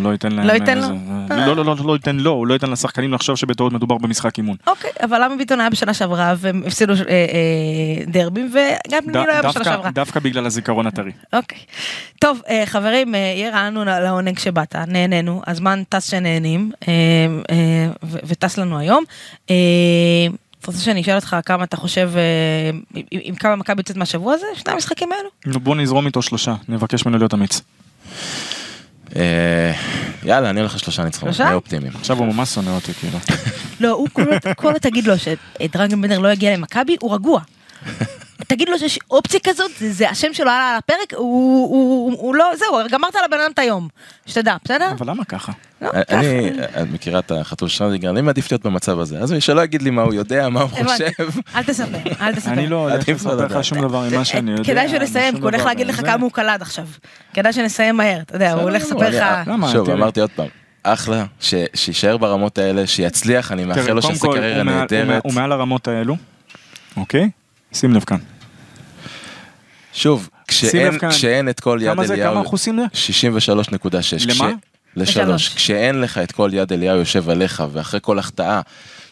[SPEAKER 3] לא ייתן להם...
[SPEAKER 2] לא ייתן לו?
[SPEAKER 3] לא, לא, לא, לא ייתן לו, הוא לא ייתן לשחקנים לחשוב שבטעות מדובר במשחק אימון.
[SPEAKER 2] אוקיי, אבל למה ביטון היה בשנה שעברה והם הפסידו אה, אה, דרבים וגם פניני לא היה בשנה שעברה.
[SPEAKER 3] דווקא בגלל הזיכרון הטרי.
[SPEAKER 2] אוקיי. טוב, אה, חברים, אה, יהיה רענו לעונג שבאת, נהנינו, הזמן טס שנהנים, אה, אה, וטס לנו היום. אה, אתה רוצה שאני אשאל אותך כמה אתה חושב, אה, עם- כמה מכבי יוצאת מהשבוע הזה? שני המשחקים האלו?
[SPEAKER 3] נו, בוא נזרום איתו שלושה, נבקש ממנו להיות אמיץ.
[SPEAKER 4] אה, יאללה, אני הולך לשלושה ניצחונות,
[SPEAKER 2] שלושה?
[SPEAKER 4] נהיה אופטימיים.
[SPEAKER 3] עכשיו הוא ממש שונא אותי, כאילו.
[SPEAKER 2] לא, הוא כל עוד תגיד לו שדרגן בנדר לא יגיע למכבי, הוא רגוע. תגיד לו שיש אופציה כזאת, זה, זה השם שלו עלה על הפרק, הוא, הוא, הוא, הוא לא, זהו, גמרת על הבן אדם את היום, שתדע, בסדר?
[SPEAKER 3] אבל למה ככה?
[SPEAKER 2] לא,
[SPEAKER 4] אני,
[SPEAKER 2] ככה.
[SPEAKER 4] את מכירה את החתול של שנדיגר, אני מעדיף להיות במצב הזה, אז שלא יגיד לי מה הוא יודע, מה הוא. חושב.
[SPEAKER 2] אל תספר, אל תספר.
[SPEAKER 3] אני לא הולך
[SPEAKER 4] לא
[SPEAKER 3] לספר לך. שום דבר ממה שאני יודע.
[SPEAKER 2] כדאי שנסיים, כי הוא הולך להגיד לך כמה הוא קלד עכשיו. כדאי שנסיים מהר, אתה יודע, הוא הולך לספר לך...
[SPEAKER 4] שוב. אמרתי עוד פעם, אחלה, ש- שיישאר ברמות האלה, שיצליח, אני מאחל לו שיעשה קריירה נהדרת.
[SPEAKER 3] הוא מעל הרמות האלו, אוקיי? שים לב כאן.
[SPEAKER 4] שוב, כשאין-. כשאין את כל יד
[SPEAKER 3] כמה זה?
[SPEAKER 4] אליהו,
[SPEAKER 3] כמה אחוזים זה?
[SPEAKER 4] 63.6.
[SPEAKER 3] למה?
[SPEAKER 4] לשלוש.
[SPEAKER 2] לשלוש.
[SPEAKER 4] כשאין לך את כל יד אליהו יושב עליך, ואחרי כל החטאה,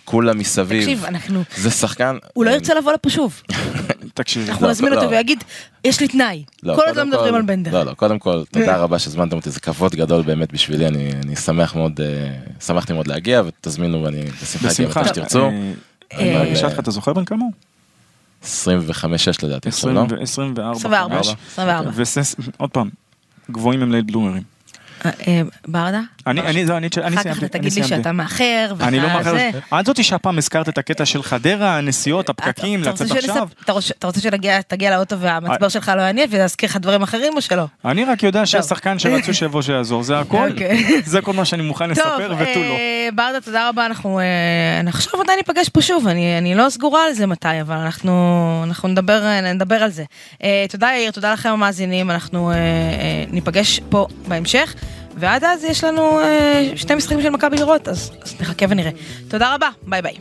[SPEAKER 4] כולם מסביב,
[SPEAKER 2] תקשיב, אנחנו...
[SPEAKER 4] זה שחקן...
[SPEAKER 2] הוא לא ירצה לבוא לפה שוב.
[SPEAKER 3] תקשיב.
[SPEAKER 2] אנחנו
[SPEAKER 4] לא,
[SPEAKER 2] נזמין
[SPEAKER 4] לא.
[SPEAKER 2] אותו ויגיד, יש לי תנאי. כל עוד לא מדברים על בנדר.
[SPEAKER 4] לא, לא, קודם כל, תודה רבה שהזמנתם אותי, זה כבוד גדול באמת בשבילי, אני אני שמח מאוד, אה, שמחתי מאוד להגיע, ותזמינו ואני בשמחה אגיע. מתי שתרצו.
[SPEAKER 3] אה, אני
[SPEAKER 2] אה,
[SPEAKER 3] אשאל אותך, אתה זוכר בן כמה הוא?
[SPEAKER 4] 25-6 לדעתי, עכשיו, לא?
[SPEAKER 3] 24.
[SPEAKER 2] 24.
[SPEAKER 3] חמש.
[SPEAKER 2] 24.
[SPEAKER 3] וסס, עוד פעם, גבוהים הם לייט בלומרים.
[SPEAKER 2] אה, אה, ברדה?
[SPEAKER 3] אני, אני, זהו, אני, אני
[SPEAKER 2] אחר
[SPEAKER 3] סיימתי.
[SPEAKER 2] כך
[SPEAKER 3] אני
[SPEAKER 2] תגיד לי
[SPEAKER 3] סיימתי.
[SPEAKER 2] שאתה מאחר,
[SPEAKER 3] אני לא
[SPEAKER 2] ואתה
[SPEAKER 3] מאחר,
[SPEAKER 2] זה.
[SPEAKER 3] את זאתי שהפעם הזכרת את הקטע של חדרה, הנסיעות, הפקקים,
[SPEAKER 2] אתה רוצה
[SPEAKER 3] לצאת עכשיו.
[SPEAKER 2] אתה רוצה- שתגיע לאוטו והמצבר שלך לא יניע ויזכיר לך דברים אחרים או שלא?
[SPEAKER 3] אני רק יודע שיש שחקן שרצו שיבוא שיעזור, זה הכל.
[SPEAKER 2] אוקיי.
[SPEAKER 3] זה כל מה שאני מוכן לספר ותו לא.
[SPEAKER 2] אה, ברדה, תודה רבה, אנחנו אה, עכשיו עדיין ניפגש פה שוב, אני אני לא סגורה על זה מתי, אבל אנחנו נדבר אה, על זה. אה, תודה יאיר, תודה לכם המאזינים, אנחנו אה, אה, ניפגש פה בהמשך, ועד אז יש לנו אה, שני משחקים של מכבי לראות, אז, אז נחכה ונראה. תודה רבה, ביי ביי.